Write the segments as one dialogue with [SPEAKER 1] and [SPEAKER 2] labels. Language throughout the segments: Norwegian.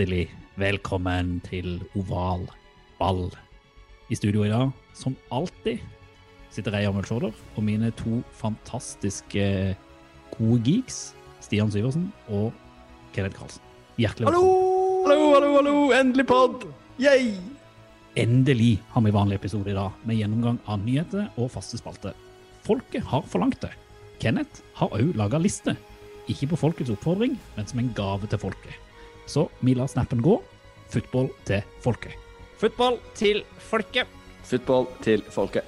[SPEAKER 1] Hjertelig velkommen til Oval ball. I studio i dag, som alltid, sitter jeg, Jamel Sjåler, og mine to fantastiske gode geeks, Stian Syversen og Kenneth Karlsen. Hjertelig velkommen.
[SPEAKER 2] Hallo, hallo, hallo! Endelig pod! Yay!
[SPEAKER 1] Endelig har vi vanlig episode i dag, med gjennomgang av nyheter og faste spalter. Folket har forlangt det. Kenneth har òg laga liste. Ikke på folkets oppfordring, men som en gave til folket. Så vi lar snappen gå. Football til folket.
[SPEAKER 3] Football til folket.
[SPEAKER 2] Football til folket.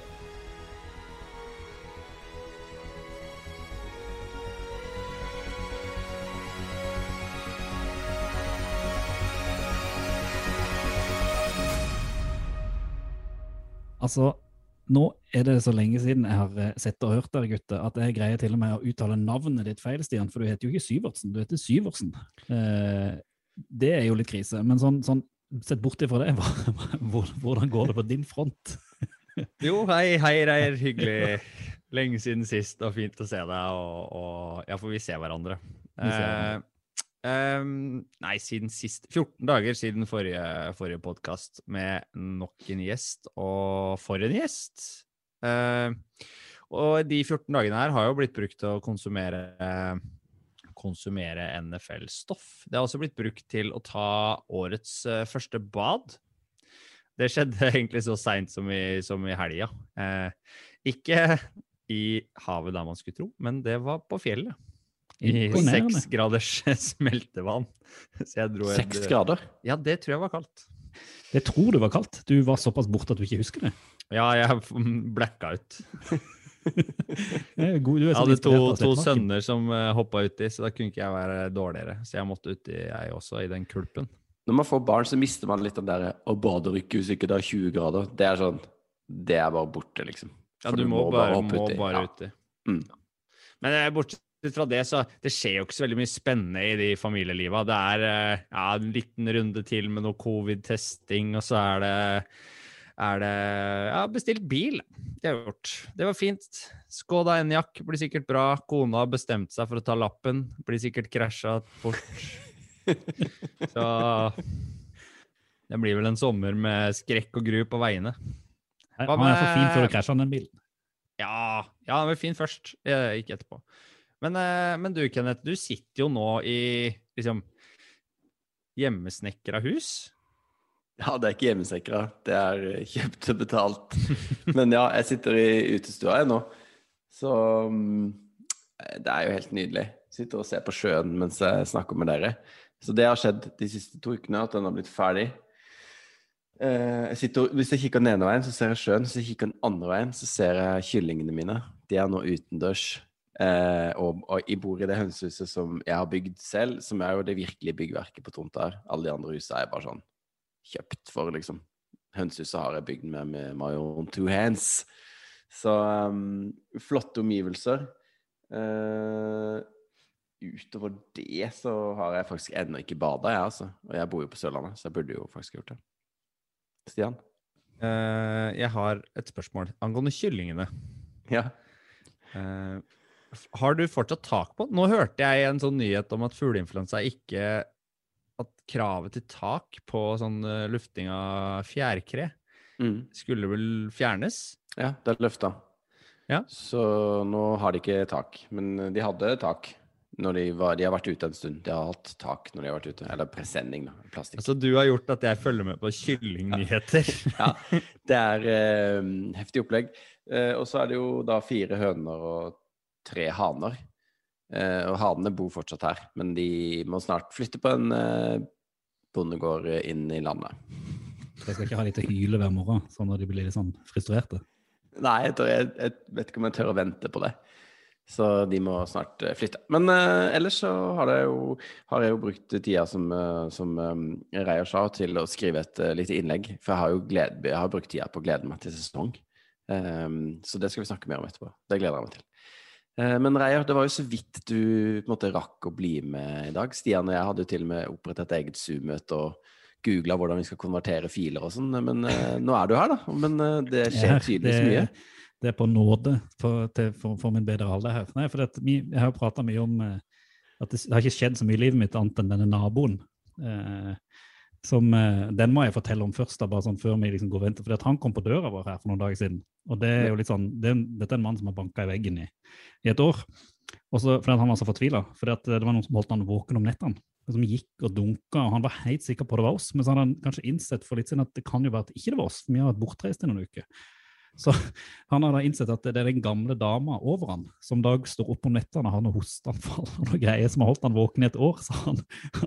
[SPEAKER 1] Altså, nå er det så lenge siden jeg har eh, sett og hørt dere, gutter, at jeg greier til og med å uttale navnet ditt feil, Stian, for du heter jo ikke Syvertsen, du heter Syversen. Eh, det er jo litt krise, men sånn, sånn sett bort ifra det, hvordan går det på din front?
[SPEAKER 3] Jo, hei, hei, Reir. Hyggelig. Lenge siden sist, og fint å se deg. Og, og ja, for vi ser hverandre.
[SPEAKER 1] Vi ser hverandre.
[SPEAKER 3] Eh, ehm, nei, siden sist 14 dager siden forrige, forrige podkast med nok en gjest. Og for en gjest! Eh, og de 14 dagene her har jo blitt brukt til å konsumere konsumere NFL-stoff. Det har også blitt brukt til å ta årets eh, første bad. Det skjedde egentlig så seint som i, som i helga. Eh, ikke i havet der man skulle tro, men det var på fjellet. I seks graders smeltevann. Så jeg dro en-
[SPEAKER 2] Seks grader.
[SPEAKER 3] Ja, det tror jeg var kaldt.
[SPEAKER 1] Det tror du var kaldt. Du var såpass borte at du ikke husker det.
[SPEAKER 3] Ja, jeg blacka ut.
[SPEAKER 1] God- du er
[SPEAKER 3] Jeg hadde to, to sønner som uh, hoppa uti, så da kunne ikke jeg være dårligere. Så jeg måtte uti, jeg også, i den kulpen.
[SPEAKER 2] Når man får barn, så mister man litt den derre å bade og rykke hvis ikke det er 20 grader. Det er sånn Det er bare borte, liksom.
[SPEAKER 3] Ja,
[SPEAKER 2] du,
[SPEAKER 3] du må, bare,
[SPEAKER 2] hoppe
[SPEAKER 3] må
[SPEAKER 2] uti.
[SPEAKER 3] bare
[SPEAKER 2] Ja.
[SPEAKER 3] uti.
[SPEAKER 2] Mm.
[SPEAKER 3] Men eh, bortsett fra det, så det skjer jo ikke så veldig mye spennende i de familieliva. Det er eh, ja, en liten runde til med noe covid-testing, og så er det er det Ja, bestilt bil. Det har jeg gjort. Det var fint. Skoda Enjak blir sikkert bra. Kona har bestemt seg for å ta lappen. Blir sikkert krasja fort. Så det blir vel en sommer med skrekk og gru på veiene. Hva med,
[SPEAKER 1] Han er for fin for å krasje, den bilen.
[SPEAKER 3] Ja, ja, han var fin først, ikke etterpå. Men, eh, men du, Kenneth, du sitter jo nå i liksom hjemmesnekra hus.
[SPEAKER 2] Ja, det er ikke hjemmesikra. Det er kjøpt og betalt. Men ja, jeg sitter i utestua jeg nå. Så mm, det er jo helt nydelig. Sitter og ser på sjøen mens jeg snakker med dere. Så det har skjedd de siste to ukene, at den har blitt ferdig. Eh, Jeg sitter, hvis jeg kikker den ene veien, så ser jeg sjøen. Hvis jeg kikker den andre veien, så ser jeg kyllingene mine. De er nå utendørs. Eh, og, og jeg bor i det hønsehuset som jeg har bygd selv, som er jo det virkelige byggverket på tomta her. Alle de andre husene er bare sånn kjøpt for, liksom. Hønsehuset har jeg bygd med med my own two hands. Så um, flotte omgivelser. Uh, utover det så har jeg faktisk ennå ikke bada, jeg, altså. Og jeg bor jo på Sørlandet, så jeg burde jo faktisk gjort det. Stian?
[SPEAKER 3] Uh, jeg har et spørsmål angående kyllingene.
[SPEAKER 2] Ja.
[SPEAKER 3] Uh, har du fortsatt tak på? Nå hørte jeg en sånn nyhet om at fugleinfluensa ikke At kravet til tak på sånn eh, lufting av fjærkre
[SPEAKER 2] Mm.
[SPEAKER 3] skulle vel fjernes?
[SPEAKER 2] Ja, det er løfta.
[SPEAKER 3] Ja.
[SPEAKER 2] Så nå har de ikke tak. Men de hadde tak når de var De har vært ute en stund. De har hatt tak når de har vært ute. Eller presenning, da. Plastikk.
[SPEAKER 3] Altså, du har gjort at jeg følger med på kyllingnyheter.
[SPEAKER 2] Ja, det er eh, heftig opplegg. Eh, og så er det jo da fire høner og tre haner. Eh, og hanene bor fortsatt her, men de må snart flytte på en eh, bondegård inn i landet.
[SPEAKER 1] Så jeg skal ikke ha de til å hyle hver morgen, sånn når de blir litt sånn frustrerte.
[SPEAKER 2] Nei, jeg, jeg, jeg vet ikke om jeg tør å vente på det. Så de må snart eh, flytte. Men uh, ellers så har, det jo, har jeg jo brukt tida som, uh, som um, Reier sa, til å skrive et uh, lite innlegg. For jeg har jo gled, jeg har brukt tida på å glede meg til sesong. Um, så det skal vi snakke mer om etterpå. Det gleder jeg meg til. Eh, men Reier, det var jo så vidt du på en måte rakk å bli med i dag. Stian og jeg hadde jo til og med opprettet eget Zoom-møte og googla hvordan vi skal konvertere filer og sånn. Men uh, nå er du her, da. Men uh, det skjer tydeligvis mye.
[SPEAKER 1] Det er på nåde for, til, for, for min bedre alder her. Nei, for det, jeg har jo prata mye om at det, det, har ikke skjedd så mye i livet mitt annet enn denne naboen. Som, den må jeg fortelle om først, da, bare sånn før vi liksom går venter. For han kom på døra vår her for noen dager siden. Og det er jo litt sånn, det, Dette er en mann som har banka i veggen i, i et år. Også fordi han var så fortvila. Fordi det var noen som holdt han våken om nettene. Som gikk og dunka, og han var helt sikker på det var oss. Men så hadde han kanskje innsett for litt siden at det kan jo være at ikke det var oss, for vi har vært bortreist i noen uker. Så han har da innsett at det er den gamle dama over han, som da står opp om nettene og har hosteanfall og noe greier som har holdt han våken i et år. Så han,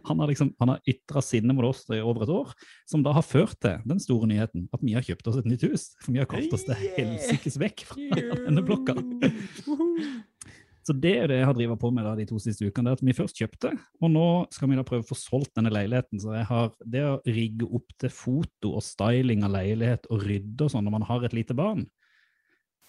[SPEAKER 1] han har liksom, han har ytra sinne mot oss i over et år, som da har ført til den store nyheten at vi har kjøpt oss et nytt hus. For vi har kommet oss til helsikes vekk fra denne blokka. Så det er det jeg har drevet på med da, de to siste ukene. det er at Vi først kjøpte, og nå skal vi da prøve å få solgt denne leiligheten. Så jeg har det å rigge opp til foto og styling av leilighet og rydde og sånn når man har et lite barn.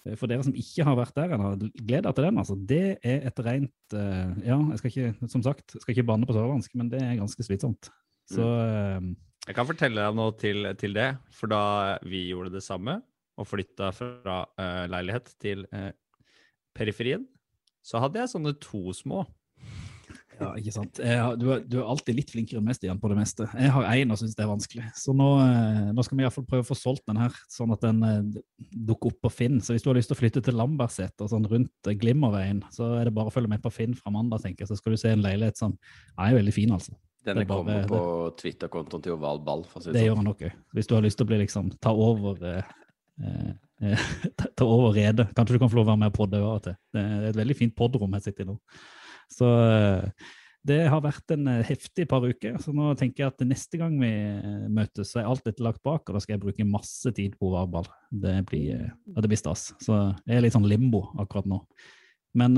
[SPEAKER 1] Eh, for dere som ikke har vært der ennå, gled dere til den. altså. Det er et rent uh, Ja, jeg skal ikke som sagt, jeg skal ikke banne på sørlandsk, men det er ganske slitsomt. Så uh,
[SPEAKER 3] Jeg kan fortelle deg noe til, til, det, for da vi gjorde det samme og flytta fra uh, leilighet til periferien, så hadde jeg sånne to små.
[SPEAKER 1] Ja, ikke sant. Har, du, er, du, er, alltid litt flinkere enn meg, Stian, på det meste. Jeg har én og syns det er vanskelig. Så nå, eh, nå skal vi iallfall prøve å få solgt den her, sånn at den eh, dukker opp på Finn. Så hvis du har lyst til å flytte til Lambertseter, sånn rundt Glimmerveien, så er det bare å følge med på Finn fra mandag, tenker jeg. Så skal du se en leilighet som er veldig fin, altså.
[SPEAKER 2] Denne kommer på Twitter-kontoen til Oval Ball.
[SPEAKER 1] For å si det, det sånn. gjør han nok òg. Hvis du har lyst til å bli liksom, ta over eh, eh ta over redet. Kanskje du kan få lov å være med og podde av og til. Det er et veldig fint podrom jeg sitter i nå. Så eh, det har vært en eh, heftig par uker. Så nå tenker jeg at neste gang vi eh, møtes, så er alt dette lagt bak, og da skal jeg bruke masse tid på Varball. Det blir, det blir stas. Så jeg er litt sånn limbo akkurat nå. Men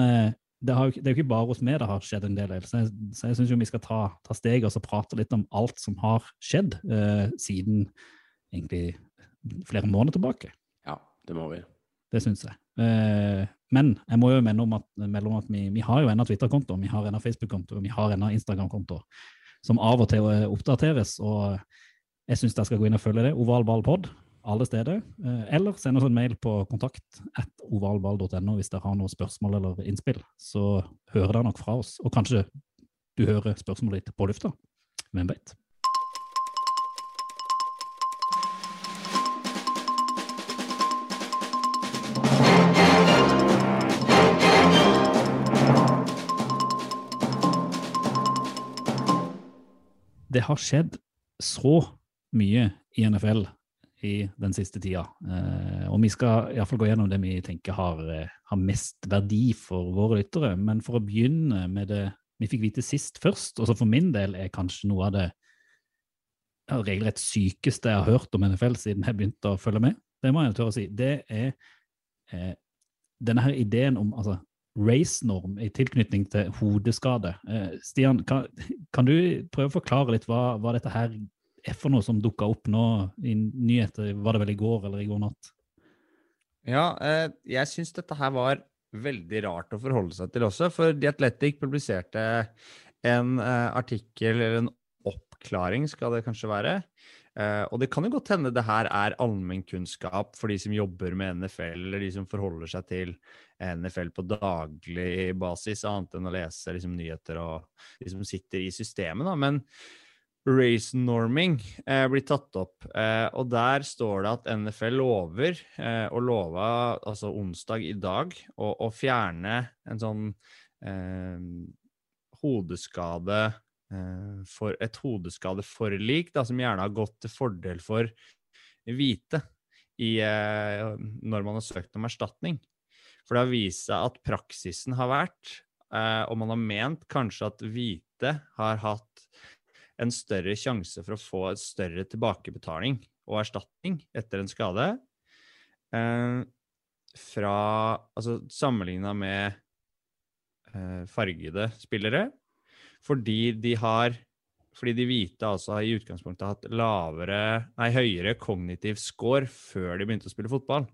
[SPEAKER 1] det, har, det, er jo ikke bare hos meg det har skjedd en del. Så jeg, så jeg syns vi skal ta, ta steget og prate litt om alt som har skjedd eh, siden egentlig flere måneder tilbake.
[SPEAKER 2] Det må vi.
[SPEAKER 1] Det syns jeg. Eh, men jeg må jo melde om at, melde at vi, vi, har jo ennå Twitter-konto, vi har ennå Facebook-konto og vi har ennå Instagram-konto som av og til oppdateres. og Jeg syns dere skal gå inn og følge det. Ovalballpod alle steder. Eh, eller send oss en mail på kontakt at ovalball.no hvis dere har noen spørsmål eller innspill. Så hører dere nok fra oss. Og kanskje du hører spørsmålet ditt på lufta. Hvem vet? Det har skjedd så mye i NFL i den siste tida. Eh, og vi skal iallfall gå gjennom det vi tenker har, eh, har, mest verdi for våre lyttere. Men for å begynne med det vi fikk vite sist først, og så for min del er kanskje noe av det regelrett sykeste jeg har hørt om NFL siden jeg begynte å følge med, det må jeg tørre å si, det er eh, denne her ideen om altså, race-norm i tilknytning til hodeskade. Eh, Stian, kan, kan, du prøve å forklare litt hva, hva dette her er for noe som dukka opp nå i nyheter? Var det vel i går eller i går natt?
[SPEAKER 3] Ja, eh, jeg syns dette her var veldig rart å forholde seg til også, for The Athletic publiserte en eh, artikkel, eller en oppklaring skal det kanskje være, Uh, og det kan jo godt hende det her er allmennkunnskap for de som jobber med NFL, eller de som forholder seg til NFL på daglig basis, annet enn å lese liksom, nyheter og de som sitter i systemet. Da. Men race norming uh, blir tatt opp, uh, og der står det at NFL lover, og lova altså onsdag i dag, å, å fjerne en sånn hodeskade for et hodeskadeforlik da, som gjerne har gått til fordel for hvite i, eh, når man har søkt om erstatning. For det har vist seg at praksisen har vært, eh, og man har ment kanskje at hvite har hatt en større sjanse for å få et større tilbakebetaling og erstatning etter en skade. Eh, fra Altså sammenligna med eh, fargede spillere. Fordi de har fordi de hvite altså har i utgangspunktet hatt lavere, nei, høyere kognitiv score før de begynte å spille fotball.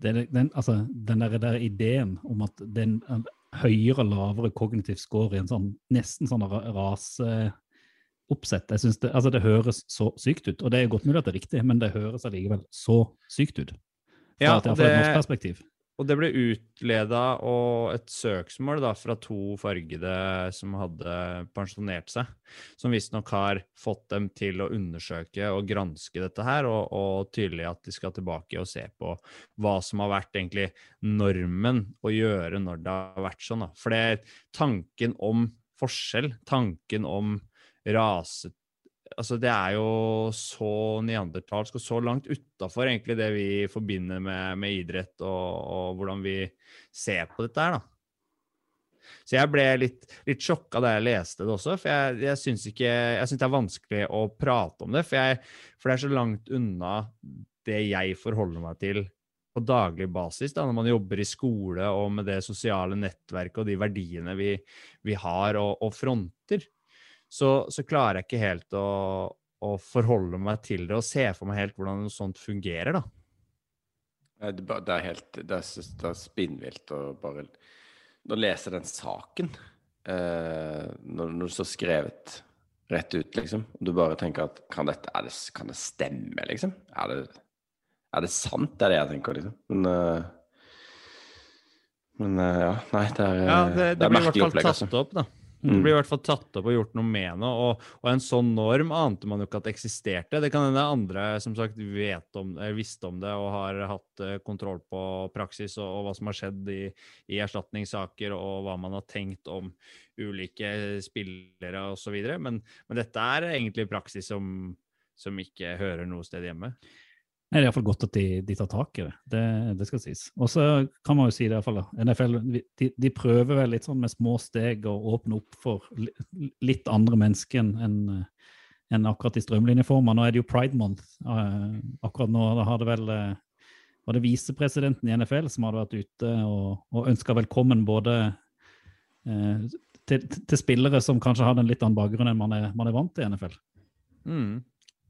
[SPEAKER 1] Den, den, altså, den der, der ideen om at den en høyere lavere kognitiv score i en sånn nesten sånn ra- raseoppsett jeg synes det, altså det høres så sykt ut. Og det er godt mulig at det er riktig, men det høres allikevel så sykt ut. Fra
[SPEAKER 3] Ja, det-
[SPEAKER 1] et norsk perspektiv.
[SPEAKER 3] Og det ble utleda og et søksmål da, fra to fargede som hadde pensjonert seg, som visstnok har fått dem til å undersøke og granske dette her, og, og tydelig at de skal tilbake og se på hva som har vært egentlig normen å gjøre når det har vært sånn. For det er tanken om forskjell, tanken om rase Altså, det er jo så neandertalsk og så langt utafor egentlig det vi forbinder med, med idrett og, og hvordan vi ser på dette her, da. Så jeg ble litt, litt sjokka da jeg leste det også, for jeg, jeg syns det er vanskelig å prate om det, for, jeg, for det er så langt unna det jeg forholder meg til på daglig basis, da, når man jobber i skole og med det sosiale nettverket og de verdiene vi, vi har og, og fronter så, så klarer jeg ikke helt å, å forholde meg til det og se for meg helt hvordan noe sånt fungerer, da.
[SPEAKER 2] Det, er helt Det er, det er spinnvilt å bare Å lese den saken eh, når, når det står skrevet rett ut, liksom, og du bare tenker at kan, dette, er det, kan det stemme, liksom? Er det, er det sant? Det er det jeg tenker, liksom. Men, eh, men eh, ja, nei, det er,
[SPEAKER 3] Ja, det, det,
[SPEAKER 2] det er
[SPEAKER 3] blir i hvert fall tatt
[SPEAKER 2] altså.
[SPEAKER 3] opp, da.
[SPEAKER 2] Mm.
[SPEAKER 3] Det blir i hvert fall tatt opp og gjort noe med noe, og, og en sånn norm ante man jo ikke at eksisterte. Det kan hende andre som sagt vet om, eh, visste om det og har hatt eh, kontroll på praksis og, og hva som har skjedd i, i erstatningssaker, og hva man har tenkt om ulike spillere osv. Men, men dette er egentlig praksis som, som ikke hører noe sted hjemme.
[SPEAKER 1] Nei, Det er iallfall godt at de, de tar tak i det. Det, det skal sies. Og så kan man jo si det iallfall, da. NFL de, de prøver vel litt sånn med små steg å åpne opp for litt andre mennesker enn enn- enn akkurat i strømlinjeformer. Nå er det jo Pride Month. eh, akkurat nå har det vel eh, var det visepresidenten i NFL som hadde vært ute og, og ønska velkommen både eh, til, til spillere som kanskje hadde en litt annen bakgrunn enn man er, man er vant til i NFL.
[SPEAKER 3] Mm.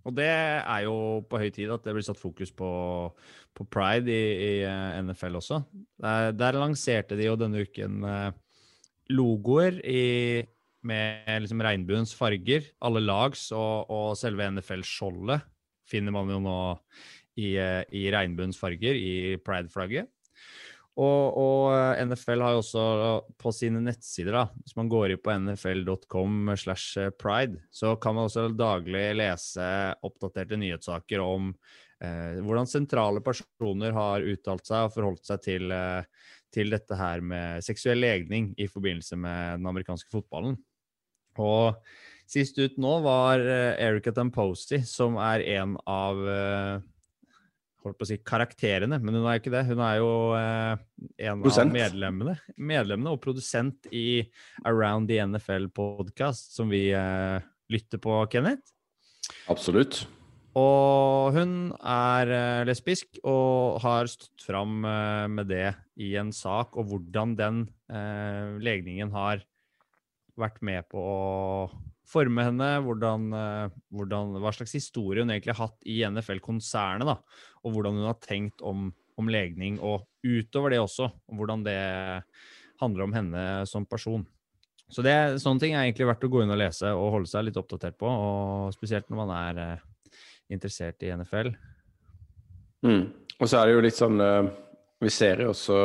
[SPEAKER 3] Og det er jo på høy tid at det blir satt fokus på, på pride i, i eh, NFL også. Der, der lanserte de jo denne uken eh, logoer i, med liksom regnbuens farger. Alle lags og, og selve NFL-skjoldet finner man jo nå i, eh, i regnbuens farger i pride-flagget. Og, og eh, NFL har jo også på sine nettsider, da, hvis man går inn på nfl.com slash eh, pride, så kan man også daglig lese oppdaterte nyhetssaker om eh, hvordan sentrale personer har uttalt seg og forholdt seg til, eh, til dette her med seksuell legning i forbindelse med den amerikanske fotballen. Og sist ut nå var eh, Erica Tamposi, som er en av eh, holdt på å si karakterene, men hun er jo ikke det. Hun er jo eh, en
[SPEAKER 2] Prosent.
[SPEAKER 3] av medlemmene, medlemmene og produsent i Around the NFL-podkast, som vi eh, lytter på, Kenneth.
[SPEAKER 2] Absolutt.
[SPEAKER 3] Og hun er eh, lesbisk og har stått fram eh, med det i en sak, og hvordan den eh, legningen har vært med på å forme henne, hvordan, eh, hvordan, hva slags historie hun egentlig har hatt i NFL-konsernet, da, og hvordan hun har tenkt om, om legning, og utover det også, og hvordan det handler om henne som person. Så det, sånne ting er egentlig verdt å gå inn og lese og holde seg litt oppdatert på, og spesielt når man er eh, interessert i NFL.
[SPEAKER 2] Mm. Og så er det jo litt sånn eh, Vi ser jo også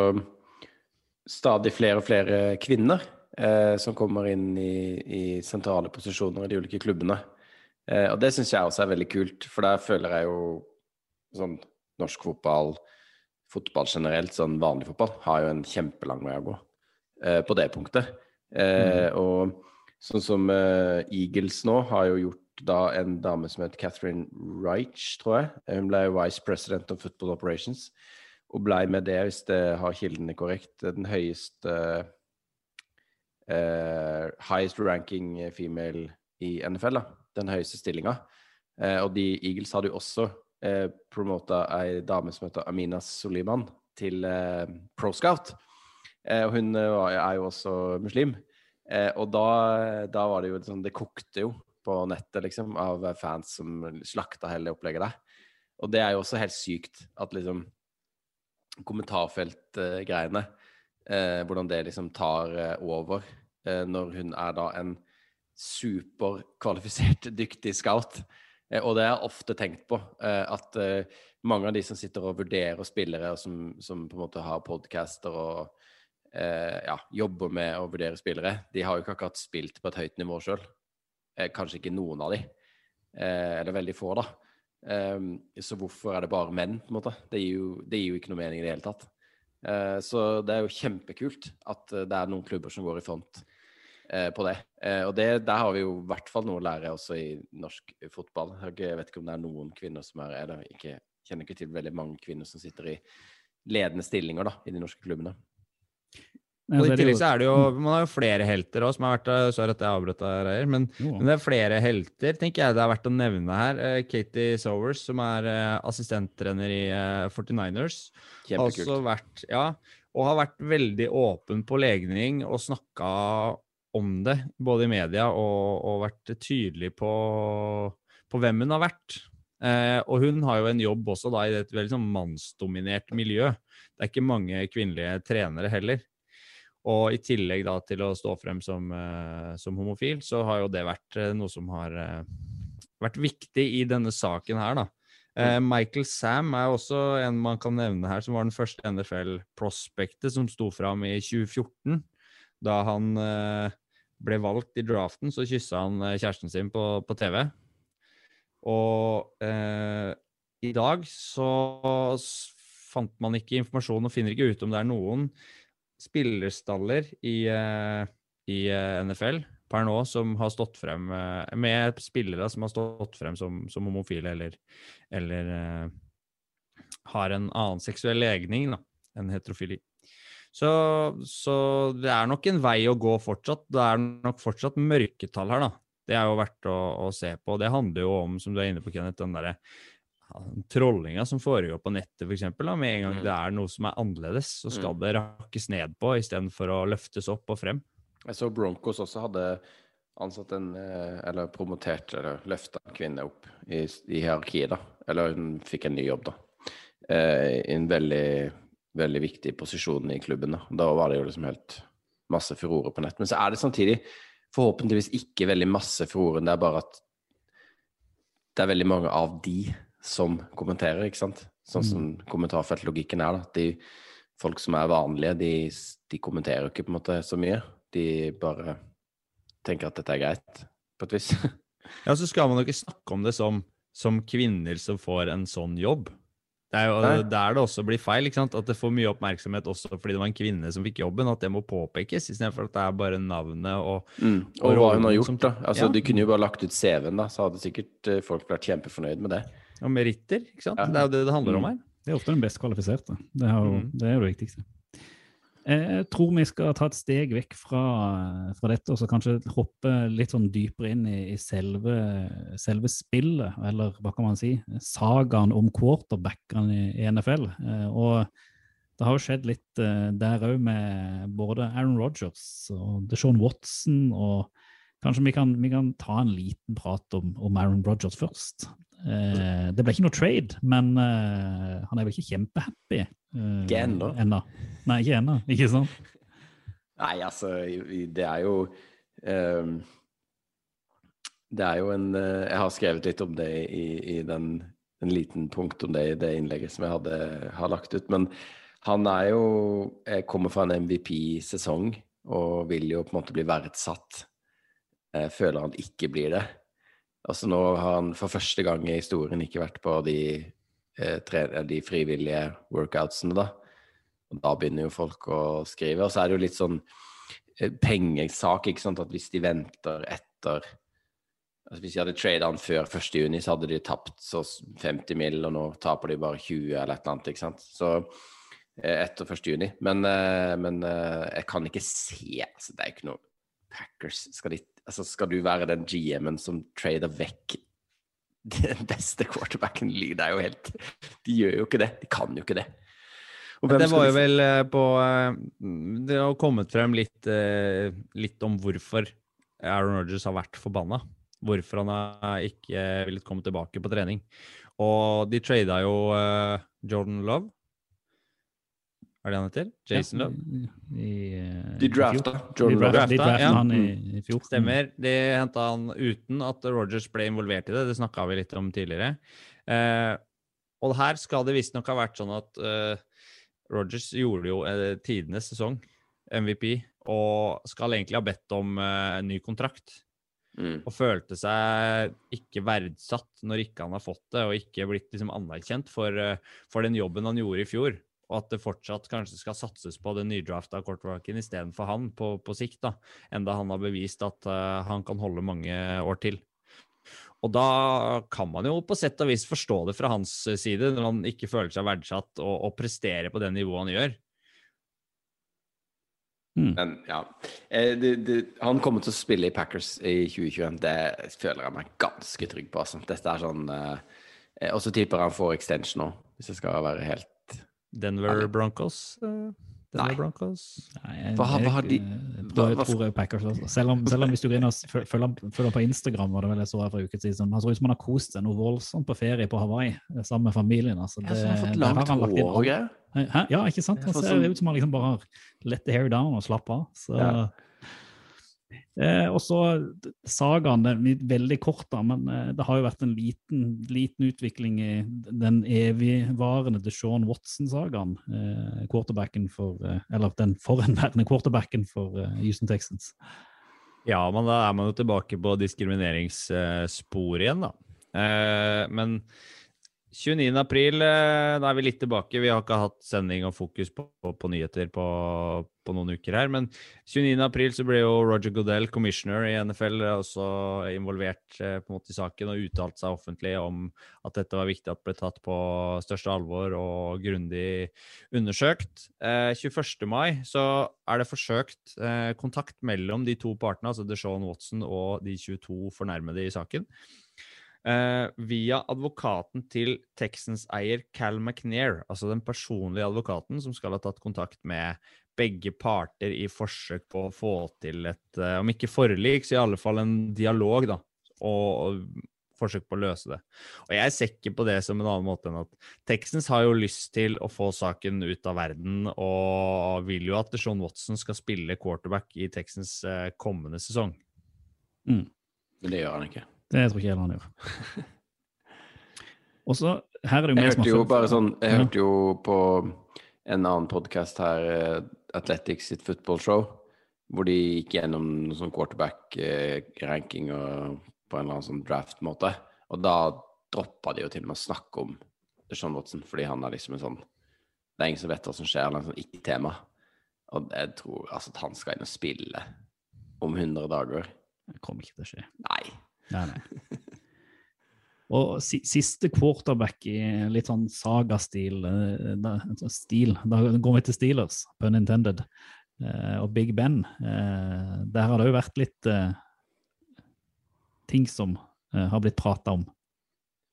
[SPEAKER 2] stadig flere og flere kvinner eh, som kommer inn i, i sentrale posisjoner i de ulike klubbene. Eh, og det syns jeg også er veldig kult, for der føler jeg jo sånn norsk fotball, fotball generelt, sånn vanlig fotball, har jo en kjempelang vei å gå eh, på det punktet. Eh, Og sånn som eh, Eagles nå har jo gjort da en dame som het Catherine Reich, tror jeg. Hun ble vice president of football operations, og ble med det, hvis det har kildene korrekt, den høyeste eh, Highest ranking female i NFL, da. Den høyeste stillinga. Eh, og de Eagles hadde jo også eh, promota ei dame som heter Amina Soliman til eh, proscout. Eh, og hun eh, var- er jo også muslim. Eh, og da, da var det jo sånn Det kokte jo på nettet, liksom, av fans som slakta hele opplegget der. Og det er jo også helt sykt at liksom kommentarfeltgreiene eh, Hvordan det liksom tar eh, over eh, når hun er da en superkvalifisert, dyktig scout. Eh, og det jeg ofte tenkt på, eh, at eh, mange av de som sitter og vurderer spillere, og som, som på en måte har podcaster og ja, jobber med å vurdere spillere, de har jo ikke akkurat spilt på et høyt nivå sjøl. Kanskje ikke noen av de. Eller veldig få, da. Eh, så hvorfor er det bare menn, på en måte? Det gir jo, det gir jo ikke noe mening i det hele tatt. Så det er jo kjempekult at det er noen klubber som går i front på det. Eh, og det, der har vi jo i hvert fall noe å lære også i norsk fotball. Jeg vet ikke om det er noen kvinner som er Eller ikke, kjenner ikke til veldig mange kvinner som sitter i ledende stillinger da, i de norske klubbene.
[SPEAKER 1] Ja,
[SPEAKER 3] Og I
[SPEAKER 1] er
[SPEAKER 3] tillegg så er det jo Man har jo flere helter òg som har vært. Sorry at jeg avbrøt deg, Reier. Men, men det er flere helter, tenker jeg det er verdt å nevne her. Eh, Katie Sowers, som er eh, assistenttrener i eh, 49ers. Har
[SPEAKER 2] Kjempekult.
[SPEAKER 3] også vært, ja, og har vært veldig åpen på legning og snakka om det, både i media og, og vært tydelig på, på hvem hun har vært. Eh, og hun har jo en jobb også da i et veldig sånn mannsdominert miljø. Det er ikke mange kvinnelige trenere heller. Og i tillegg da til å stå frem som, eh, som homofil, så har jo det vært eh, noe som har eh, vært viktig i denne saken her, da. Eh, Michael Sam er også en man kan nevne her, som var den første NFL-prospektet som sto fram i 2014. Da han eh, ble valgt i draften, så kyssa han eh, kjæresten sin på, på TV. Og eh, i dag så fant man ikke informasjon og finner ikke ut om det er noen spillerstaller i, eh, i eh, NFL per nå som har stått frem eh, med spillere som har stått frem som, som homofile eller, eller eh, har en annen seksuell legning da, enn heterofili. Så, så det er nok en vei å gå fortsatt. Det er nok fortsatt mørketall her, da. Det er jo verdt å, å se på. Det handler jo om, som du er inne på, Kenneth, den derre trollinga som foregår på nettet, eksempel, med en gang
[SPEAKER 2] Mm.
[SPEAKER 3] det er noe som er annerledes, så skal
[SPEAKER 2] Mm.
[SPEAKER 3] det rakkes ned på istedenfor å løftes opp og frem.
[SPEAKER 2] Jeg så Broncos også hadde ansatt en eh, Eller promotert eller løfta en kvinne opp i, i hierarkiet, da. Eller hun fikk en ny jobb, da. Eh, en veldig, veldig viktig posisjon i klubben. Da, da var det jo liksom helt masse furore på nett. Men så er det samtidig forhåpentligvis ikke veldig masse furore. Det er bare at det er veldig mange av de som kommenterer, ikke sant. Sånn som kommentarfeltlogikken er, da. De folk som er vanlige, de, de kommenterer ikke på en måte så mye. De bare tenker at dette er greit, på et vis.
[SPEAKER 3] Ja, så skal man jo ikke snakke om det som, som kvinner som får en sånn jobb. Det er jo
[SPEAKER 2] Nei.
[SPEAKER 3] der det også blir feil, ikke sant? at det får mye oppmerksomhet også fordi det var en kvinne som fikk jobben, at det må påpekes, istedenfor at det er bare navnet og
[SPEAKER 2] Mm.
[SPEAKER 3] Og
[SPEAKER 2] Og hva hun har gjort,
[SPEAKER 3] som-
[SPEAKER 2] da. Altså,
[SPEAKER 3] Ja.
[SPEAKER 2] De kunne jo bare lagt ut CV-en, da, så hadde sikkert eh, folk vært kjempefornøyd med det.
[SPEAKER 3] og meritter. ikke sant?
[SPEAKER 2] Ja.
[SPEAKER 3] Det er jo det det handler om
[SPEAKER 2] Mm.
[SPEAKER 3] her.
[SPEAKER 1] Det er ofte den best kvalifiserte. Det er jo
[SPEAKER 3] Mhm.
[SPEAKER 1] det, er jo det viktigste. Jeg tror vi skal ta et steg vekk fra, fra dette og så kanskje hoppe litt sånn dypere inn i, i selve, selve spillet, eller hva kan man si, sagaen om quarterbackene i, i NFL. Eh, Og det har jo skjedd litt eh, der òg med både Aaron Rodgers og Deshaun Watson, og kanskje vi kan, vi kan ta en liten prat om, om Aaron Rodgers først. Eh, det ble ikke noe trade, men eh, han er vel ikke kjempehappy eh,
[SPEAKER 2] Ikke ennå.
[SPEAKER 1] Nei, ikke ennå, ikke sant?
[SPEAKER 2] Nei, altså, det er jo um, Det er jo en eh, Jeg har skrevet litt om det i, i den en liten punkt om det i det innlegget som jeg hadde, har lagt ut. Men han er jo jeg Kommer fra en MVP-sesong og vil jo på en måte bli verdsatt. Jeg føler han ikke blir det. Altså Nå har han for første gang i historien ikke vært på de, eh, de frivillige workoutsene, da. Og da begynner jo folk å skrive. Og så er det jo litt sånn eh, pengesak, ikke sant, at hvis de venter etter altså Hvis de hadde trada han før 1. juni, så hadde de tapt så 50 mill., og nå taper de bare 20 eller et eller annet, ikke sant. Så eh, etter 1. juni. Men, eh, men eh, jeg kan ikke se altså Det er ikke noe Packers skal, de, altså skal du være den GM-en som trader vekk den beste quarterbacken. Det er jo helt De gjør jo ikke det. De kan jo ikke det.
[SPEAKER 3] Det var jo vel eh, på eh, Det har kommet frem litt, eh, litt om hvorfor Aaron Rodgers har vært forbanna. Hvorfor han har ikke villet komme tilbake på trening. Og de trada jo Jordan Love. Er det han heter? Jason Love?
[SPEAKER 1] Eh,
[SPEAKER 2] De drafta. Jordan
[SPEAKER 1] de
[SPEAKER 2] Love.
[SPEAKER 1] de
[SPEAKER 3] Drafta, ja.
[SPEAKER 1] han i, i fjor.
[SPEAKER 3] Stemmer. De henta han uten at Rogers ble involvert i det. Det snakka vi litt om tidligere. Eh, og her skal det visstnok ha vært sånn at eh, Rogers gjorde jo eh, tidenes sesong, MVP, og skal egentlig ha bedt om eh, en ny kontrakt.
[SPEAKER 2] Mm.
[SPEAKER 3] Og følte seg ikke verdsatt når ikke han har fått det, og ikke blitt liksom anerkjent for, eh, for den jobben han gjorde i fjor. Og at det fortsatt kanskje skal satses på den nydrafta quarterbacken istedenfor han på, på sikt, da, enda han har bevist at uh, han kan holde mange år til. Og da kan man jo på sett og vis forstå det fra hans side, når han ikke føler seg verdsatt og, og presterer på det nivået han gjør.
[SPEAKER 2] Men ja. Eh, det, det, han kommer til å spille i Packers i 2021. Det føler jeg meg ganske trygg på. Altså. Dette er sånn eh, eh, Og så tipper jeg han får extension nå, hvis jeg skal være helt
[SPEAKER 3] Denver Broncos. eh, Denver
[SPEAKER 2] Nei.
[SPEAKER 3] Broncos.
[SPEAKER 1] Nei, jeg-
[SPEAKER 2] Hva hva har de- hva- hva-
[SPEAKER 1] tror jeg Packers også. Selv om, selv om hvis du går inn og følger følger på Instagram, var det vel jeg så her for uke siden, han så ut som han har kost seg noe voldsomt på ferie på Hawaii eh, sammen med familien. Altså,
[SPEAKER 2] Ja, så har fått langt hår og greier.
[SPEAKER 1] Ja, ikke sant? Han ser
[SPEAKER 2] sånn-
[SPEAKER 1] ut som han liksom bare har let the hair down og slappe av. Så,
[SPEAKER 2] Ja.
[SPEAKER 1] Eh, og så d- sagaen, den er veldig kort, da, men eh, det har jo vært en liten, liten utvikling i den evigvarende Deshaun Watson-sagaen. Eh, quarterbacken for, eh, eller den forhenværende quarterbacken for eh, Houston Texans.
[SPEAKER 3] Ja, men da er man jo tilbake på diskrimineringssporet igjen, da. Eh, men 29. april, eh, da er vi litt tilbake. Vi har ikke hatt sending og fokus på, på, på nyheter på, på noen uker her. Men 29. april så ble jo Roger Goodell, commissioner i NFL, også involvert eh, på en måte i saken og uttalt seg offentlig om at dette var viktig at ble tatt på største alvor og grundig undersøkt. Eh, 21. mai så er det forsøkt eh, kontakt mellom de to partene, altså Deshaun Watson og de 22 fornærmede i saken. Eh, via advokaten til Texans-eier Cal McNair, altså den personlige advokaten som skal ha tatt kontakt med begge parter i forsøk på å få til et, eh, om ikke forlik, så i alle fall en dialog, da, og, og forsøk på å løse det. Og jeg ser ikke på det som en annen måte enn at Texans har jo lyst til å få saken ut av verden, og vil jo at Sean Watson skal spille quarterback i Texans eh, kommende sesong.
[SPEAKER 2] Men det gjør han ikke.
[SPEAKER 1] Det tror ikke jeg han gjør. Og så, her er det jo
[SPEAKER 2] Jeg hørte jo bare sånn Jeg hørte jo på en annen podkast her, eh, Athletics sitt football show, hvor de gikk gjennom noen sånn quarterback-ranking og på en eller annen sånn draft-måte. Og da droppa de jo til og med å snakke om Sean Watson, fordi han er liksom en sånn Det er ingen som vet hva som skjer, han er en sånn ikke-tema. Og jeg tror altså at han skal inn og spille om 100 dager.
[SPEAKER 1] Det kommer ikke til å skje.
[SPEAKER 2] Nei.
[SPEAKER 1] Nei, nei. Og siste quarterback i litt sånn saga-stil, eh, da, stil, da går vi til Steelers, pun intended, eh, og Big Ben. Eh, der har det jo vært litt ting som har blitt prata om.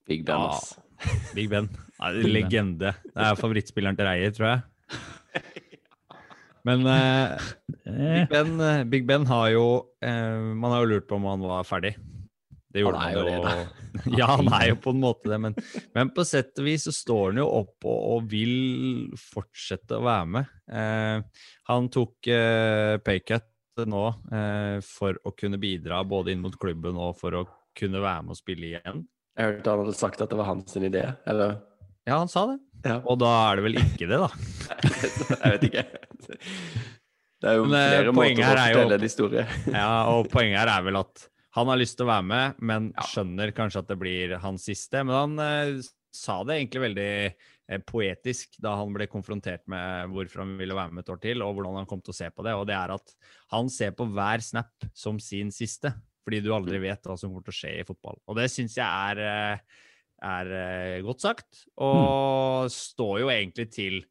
[SPEAKER 2] Big Ben,
[SPEAKER 3] Ja. Big Ben. Ja,
[SPEAKER 1] Big Ben.
[SPEAKER 3] legende. Det er favorittspilleren til Reier, tror jeg. Men Big, ben, Big Ben har jo eh, Man har jo lurt på om han var ferdig. Det gjorde
[SPEAKER 2] Han han jo
[SPEAKER 3] Det, ja, han er jo på en måte det, men, men på sett og vis så står han jo opp og, og vil fortsette å være med. Eh, han tok eh, paycut nå eh, for å kunne bidra både inn mot klubben og for å kunne være med og spille igjen.
[SPEAKER 2] Jeg hørte han hadde sagt at det var hans idé, eller?
[SPEAKER 3] Ja, han sa det.
[SPEAKER 2] Ja.
[SPEAKER 3] Og da er det vel ikke det, da.
[SPEAKER 2] Jeg vet ikke. Det er jo
[SPEAKER 3] Men, eh,
[SPEAKER 2] flere måter å fortelle en historie.
[SPEAKER 3] Ja, og poenget her er vel at han har lyst til å være med, men skjønner kanskje at det blir hans siste. Men han eh, sa det egentlig veldig eh, poetisk da han ble konfrontert med hvorfor han ville være med et år til, og hvordan han kom til å se på det. Og det er at han ser på hver snap som sin siste, fordi du aldri vet hva som kommer til å skje i fotball. Og det syns jeg er, eh, er eh, godt sagt, og står jo egentlig til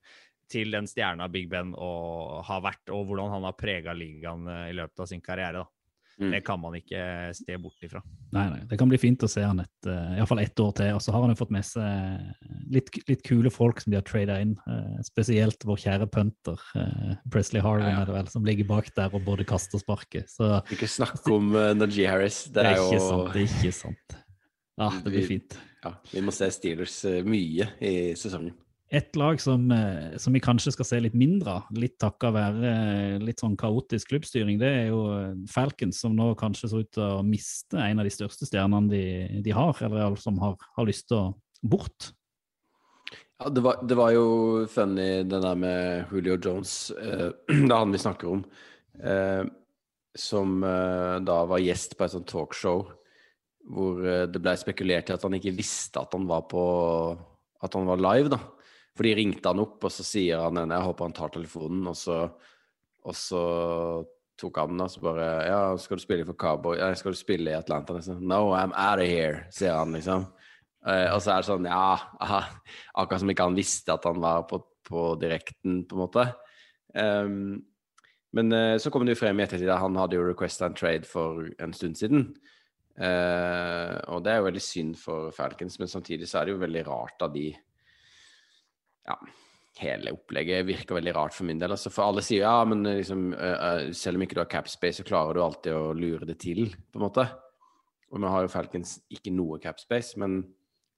[SPEAKER 3] til den stjerna Big Ben og har vært, og hvordan han har prega ligaen eh, i løpet av sin karriere. da.
[SPEAKER 2] Mm.
[SPEAKER 3] Det kan man ikke se bort ifra.
[SPEAKER 1] Nei, nei, det kan bli fint å se han et, uh, i hvert fall ett år til. Og så har han jo fått med seg litt, litt kule folk som de har trada inn. Uh, spesielt vår kjære punter, uh, Presley Harvin,
[SPEAKER 2] Ja, ja.
[SPEAKER 1] er det vel, som ligger bak der og både kaster og sparker. Så
[SPEAKER 2] Ikke snakk om uh, Najee Harris. Det
[SPEAKER 1] det er
[SPEAKER 2] er
[SPEAKER 1] ikke
[SPEAKER 2] jo
[SPEAKER 1] sant. Det er ikke sant. Ja, det blir
[SPEAKER 2] Vi-
[SPEAKER 1] fint.
[SPEAKER 2] ja, Vi må se Steelers mye i sesongen.
[SPEAKER 1] Et lag som, eh, som vi kanskje skal se litt mindre av, litt takket være eh, litt sånn kaotisk klubbstyring, det er jo eh, Falcons, som nå kanskje ser ut til å miste en av de største stjernene de, de har, eller alle som har, har lyst til å bort.
[SPEAKER 2] Ja, det var, det var jo funny det der med Julio Jones, eh, det er han vi snakker om, eh, som eh, da var gjest på et sånt talkshow hvor det ble spekulert i at han ikke visste at han var på at han var live, da. For de ringte han opp, og så sier han jeg håper han tar telefonen, og så, og så tok han den, og så bare Ja, skal du spille for Cowboy? Ja, skal du spille i Atlanta? Liksom? No, I'm out of here, sier han, liksom. Uh, og så er det sånn, ja aha, Akkurat som ikke han visste at han var på, på direkten, på en måte. Um, men uh, så kom det jo frem i ettertid at han hadde jo request and trade for en stund siden. Uh, og det er jo veldig synd for Falcons, men samtidig så er det jo veldig rart av de Ja, hele opplegget virker veldig rart for min del. Altså, for alle sier ja, men liksom, eh, eh, selv om ikke du har capspace, så klarer du alltid å lure det til, på en måte. Og nå har jo Falcons ikke noe capspace, men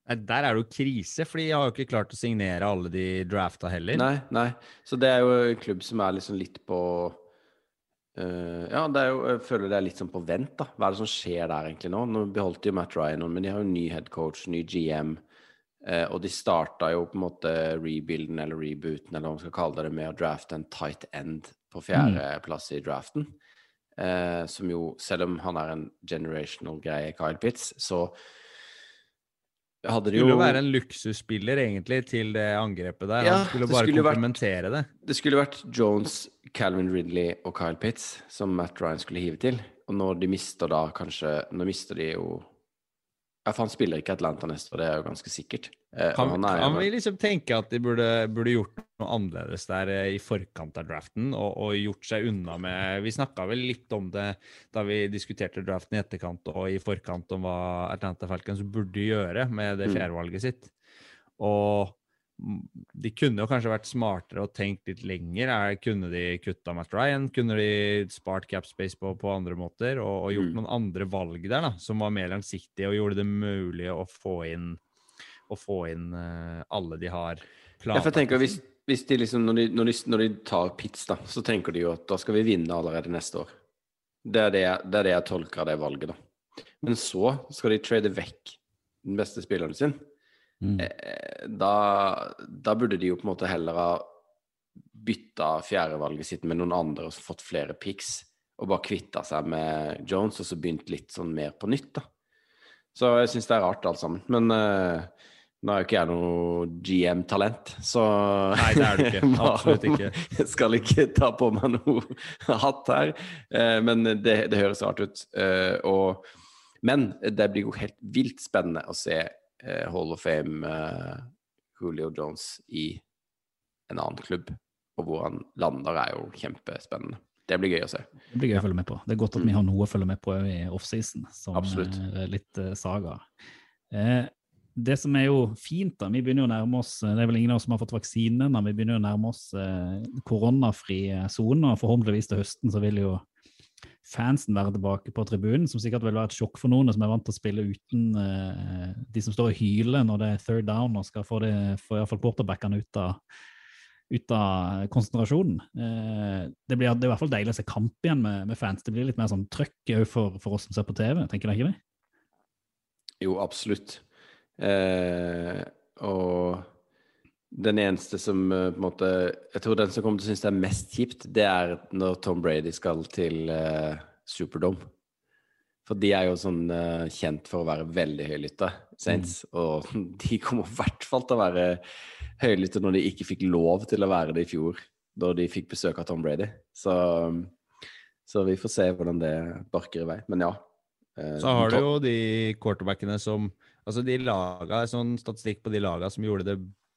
[SPEAKER 3] Nei, Der er det jo krise, for de har jo ikke klart å signere alle de drafta heller.
[SPEAKER 2] Nei, nei. Så det er jo en klubb som er liksom litt på Uh, Ja, det jo, jeg føler det er litt sånn på vent, da. Hva er det som skjer der egentlig nå? Nå beholdt jo Matt Ryan, men de har jo ny headcoach, ny GM. Eh, og de starta jo på en måte rebuilden eller rebooten, eller hva man skal kalle det, med å drafte en tight end på fjerdeplass i draften. Eh, som jo, selv om han er en generational greie, Kyle Pitts, så hadde
[SPEAKER 3] Det
[SPEAKER 2] jo
[SPEAKER 3] skulle være en luksusspiller egentlig til det angrepet der.
[SPEAKER 2] Ja,
[SPEAKER 3] Han skulle bare
[SPEAKER 2] skulle vært-
[SPEAKER 3] komplementere det.
[SPEAKER 2] Det skulle vært Jones, Calvin Ridley og Kyle Pitts som Matt Ryan skulle hive til. Og når de mister da kanskje Nå mister de jo Ja, for han spiller ikke Atlanta neste år, det er jo ganske sikkert. Eh,
[SPEAKER 3] Kan,
[SPEAKER 2] han er
[SPEAKER 3] kan vi liksom tenke at de burde, burde gjort noe annerledes der eh, i forkant av draften, og, og gjort seg unna med Vi snakka vel litt om det da vi diskuterte draften i etterkant og i forkant om hva Atlanta Falcons burde gjøre med det
[SPEAKER 2] Mm.
[SPEAKER 3] fjerdevalget sitt. Og de kunne jo kanskje vært smartere og tenkt litt lenger. Er, kunne de kutta Matt Ryan? Kunne de spart cap space på, på andre måter og, og gjort
[SPEAKER 2] Mm.
[SPEAKER 3] noen andre valg der, da, som var mer langsiktige og gjorde det mulig å få inn å få inn uh, alle de har
[SPEAKER 2] Ja, for jeg tenker hvis, hvis de liksom når de, når, de, når de tar pits, da, så tenker de jo at da skal vi vinne allerede neste år. Det er det, det er det jeg tolker av det valget, da. Men så skal de trade vekk den beste spilleren sin.
[SPEAKER 1] Mm.
[SPEAKER 2] Eh, da, da burde de jo på en måte heller ha bytta fjerdevalget sitt med noen andre og fått flere picks, og bare kvitta seg med Jones og så begynt litt sånn mer på nytt, da. Så jeg syns det er rart alt sammen. Men uh, nå er jo ikke jeg noe GM-talent, så
[SPEAKER 3] Nei, det er du ikke. Absolutt ikke.
[SPEAKER 2] Jeg skal ikke ta på meg noe hatt her, uh, men det, det høres rart ut. Uh, og, men det blir jo helt vilt spennende å se Hall of Fame eh, Julio Jones i en annen klubb. Og hvor han lander, er jo kjempespennende. Det blir gøy å se.
[SPEAKER 1] Det blir gøy å følge med på. Det er godt at vi har noe å følge med på i offseason, som
[SPEAKER 2] Absolutt.
[SPEAKER 1] er litt eh, saga. Eh, det som er jo fint, da, vi begynner jo å nærme oss Det er vel ingen av oss som har fått vaksine men vi begynner jo å nærme oss eh, koronafri sone. Forhåpentligvis til høsten så vil jo fansen være tilbake på tribunen, som sikkert vil være et sjokk for noen som er vant til å spille uten uh, de som står og hyler når det er third down og skal få, det, få fall quarterbackene ut av ut av konsentrasjonen. Eh, det, blir, det er i hvert fall deilig å se kamp igjen med, med fans. Det blir litt mer sånn trøkk òg for, for oss som ser på TV, tenker dere ikke det?
[SPEAKER 2] Jo, absolutt. Eh, og den eneste som eh, på en måte Jeg tror den som kommer til å synes det er mest kjipt, det er når Tom Brady skal til uh, Superdome. For de er jo sånn uh, kjent for å være veldig høylytte, Saints. Og de kommer i hvert fall til å være høylytte når de ikke fikk lov til å være det i fjor, da de fikk besøk av Tom Brady. Så, så vi får se hvordan det barker i vei. Men ja. Uh,
[SPEAKER 3] Så har du jo de quarterbackene som Altså de laga, sånn statistikk på de laga som gjorde det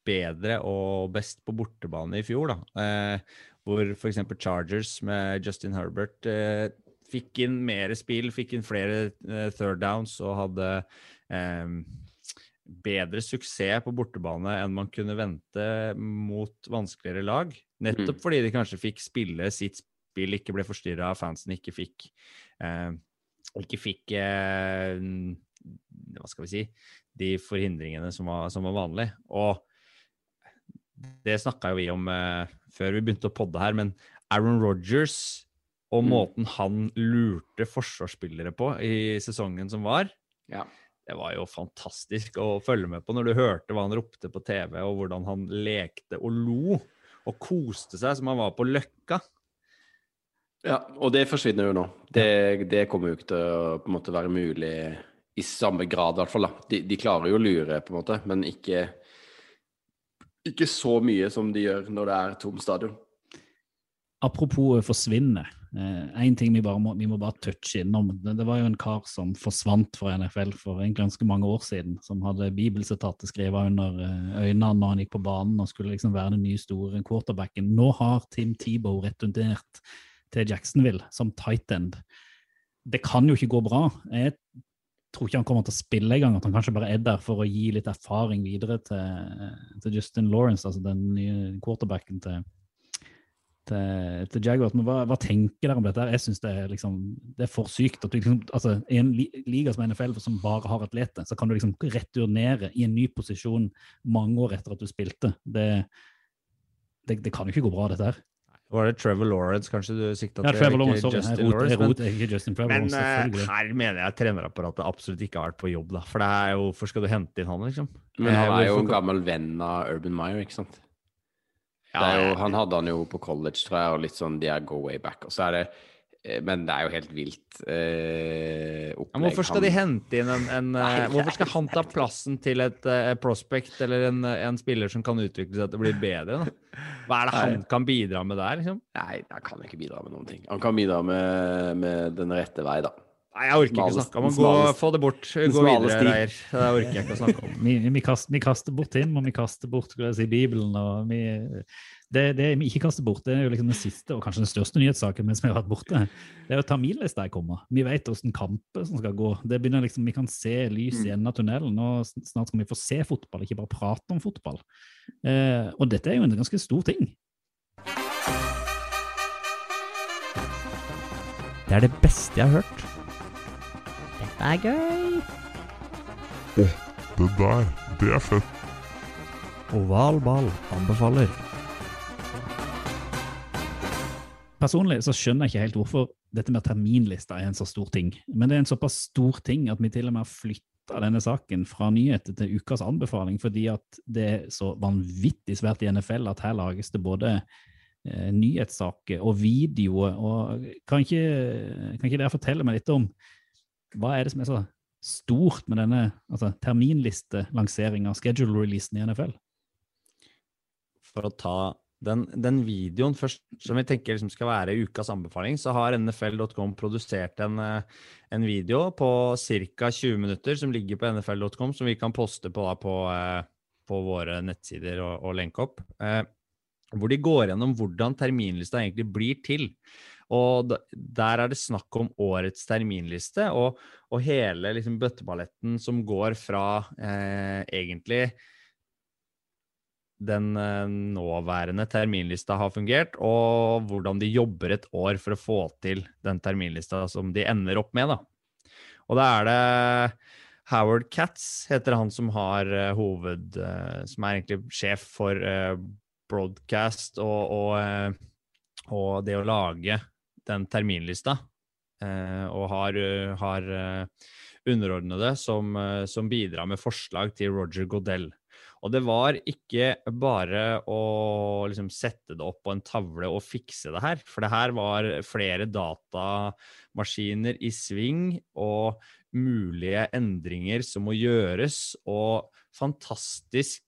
[SPEAKER 3] bedre og best på bortebane i fjor, da. Eh, hvor f.eks. Chargers med Justin Herbert eh, fikk inn mer spill, fikk inn flere eh, third downs og hadde eh, bedre suksess på bortebane enn man kunne vente mot vanskeligere lag. Nettopp
[SPEAKER 2] Mm.
[SPEAKER 3] fordi de kanskje fikk spille sitt spill, ikke ble forstyrra av fansen, ikke fikk eh, Ikke fikk eh, Hva skal vi si De forhindringene som var, som var vanlig. Og det snakka jo vi om eh, før vi begynte å podde her, men Aaron Rogers og
[SPEAKER 2] Mm.
[SPEAKER 3] måten han lurte forsvarsspillere på i sesongen som var,
[SPEAKER 2] Ja.
[SPEAKER 3] det var jo fantastisk å følge med på når du hørte hva han ropte på TV, og hvordan han lekte og lo og koste seg som han var på Løkka.
[SPEAKER 2] Ja, og det forsvinner jo nå. Det, det kommer jo ikke til å på en måte være mulig i samme grad, i hvert fall. da. De, de klarer jo å lure, på en måte, men ikke, ikke så mye som de gjør når det er tom stadion.
[SPEAKER 1] Apropos forsvinne. Én ting vi, bare må, vi må bare touche innom. Det, det var jo en kar som forsvant fra NFL for ganske mange år siden. Som hadde bibelsitatet skrevet under eh, øynene når han gikk på banen og skulle liksom være den nye store quarterbacken. Nå har Tim Tebow returnert til Jacksonville som tight end. Det kan jo ikke gå bra. Jeg tror ikke han kommer til å spille engang. At han kanskje bare er der for å gi litt erfaring videre til, til Justin Lawrence, altså den nye quarterbacken til til, til Jaguars. Men hva, hva tenker dere om dette? Jeg synes det liksom, det er for sykt. at du liksom, altså, I en liga som NFL som bare har atleter, så kan du liksom returnere i en ny posisjon mange år etter at du spilte. Det, det, det kan jo ikke gå bra, dette her.
[SPEAKER 3] Var det Trevor Lawrence kanskje du sikta til? Ja?
[SPEAKER 1] Trevor
[SPEAKER 3] ikke
[SPEAKER 1] Lawrence, sorry. Jeg
[SPEAKER 3] Justin
[SPEAKER 1] roter, jeg
[SPEAKER 3] Lawrence, men-
[SPEAKER 1] roter, ikke Justin Trevor
[SPEAKER 3] Men
[SPEAKER 1] Lawrence, uh,
[SPEAKER 3] her mener jeg trenerapparatet absolutt ikke har vært på jobb, da. For det er jo, hvorfor skal du hente inn han, liksom?
[SPEAKER 2] Men han
[SPEAKER 3] Eh,
[SPEAKER 2] er jo en gammel venn av Urban Meyer, ikke sant? Er jo, han hadde han jo på college, tror jeg, og litt sånn de er go way back. Og så er det Men det er jo helt vilt eh, opplegg.
[SPEAKER 3] Ja, hvorfor skal de hente inn en, en
[SPEAKER 2] Nei,
[SPEAKER 3] eh, Hvorfor skal han ta plassen til et et prospect eller en, en spiller som kan utvikle seg til å bli bedre? Da? Hva er det han
[SPEAKER 2] Nei.
[SPEAKER 3] kan bidra med der, liksom?
[SPEAKER 2] Nei, han kan ikke bidra med noen ting. Han kan bidra med, med den rette vei, da.
[SPEAKER 3] Nei, jeg orker ikke å snakke om gå, få det bort. Gå videre, Reir. Det orker jeg ikke å snakke om.
[SPEAKER 1] Vi, vi, kaster, vi kaster bort Tim, og vi kaster bort si, Bibelen. og vi, det, det vi ikke kaster bort, det er jo liksom den siste og kanskje den største nyhetssaken mens vi har vært borte. Det er jo terminlista jeg kommer. Vi vet hvordan kamper som skal gå. Det begynner liksom, Vi kan se lys i enden av tunnelen. og Snart skal vi få se fotball, ikke bare prate om fotball. Eh, og dette er jo en ganske stor ting.
[SPEAKER 3] Det er det beste jeg har hørt. Dette er gøy.
[SPEAKER 4] Det der, det er fett.
[SPEAKER 3] Oval ball anbefaler.
[SPEAKER 1] Personlig så skjønner jeg ikke helt hvorfor dette med terminlista er en så stor ting. Men det er en såpass stor ting at vi til og med har flytta denne saken fra nyheter til ukas anbefaling, fordi at det er så vanvittig svært i NFL at her lages det både eh, nyhetssaker og videoer. og kan ikke, kan ikke dere fortelle meg litt om hva er det som er så stort med denne altså, terminlistelanseringa, schedule-releasen i NFL?
[SPEAKER 3] For å ta den, den videoen først, som vi tenker liksom skal være ukas anbefaling, så har nfl.com produsert en, eh, en video på ca. 20 minutter som ligger på nfl.com, som vi kan poste på, da, på, eh, på våre nettsider og, og lenke opp. Eh, hvor de går gjennom hvordan terminlista egentlig blir til. Og der er det snakk om årets terminliste, og, og hele liksom, bøtteballetten som går fra eh, egentlig den eh, nåværende terminlista har fungert, og hvordan de jobber et år for å få til den terminlista som de ender opp med. Da. Og da er det Howard Katz, heter han som har eh, hoved... eh, som er egentlig sjef for broadcast og, og, og det å lage den terminlista. og har, har underordnede som, som bidrar med forslag til Roger Godell. Og det var ikke bare å liksom sette det opp på en tavle og fikse det her, for det her var flere datamaskiner i sving og mulige endringer som må gjøres, og fantastisk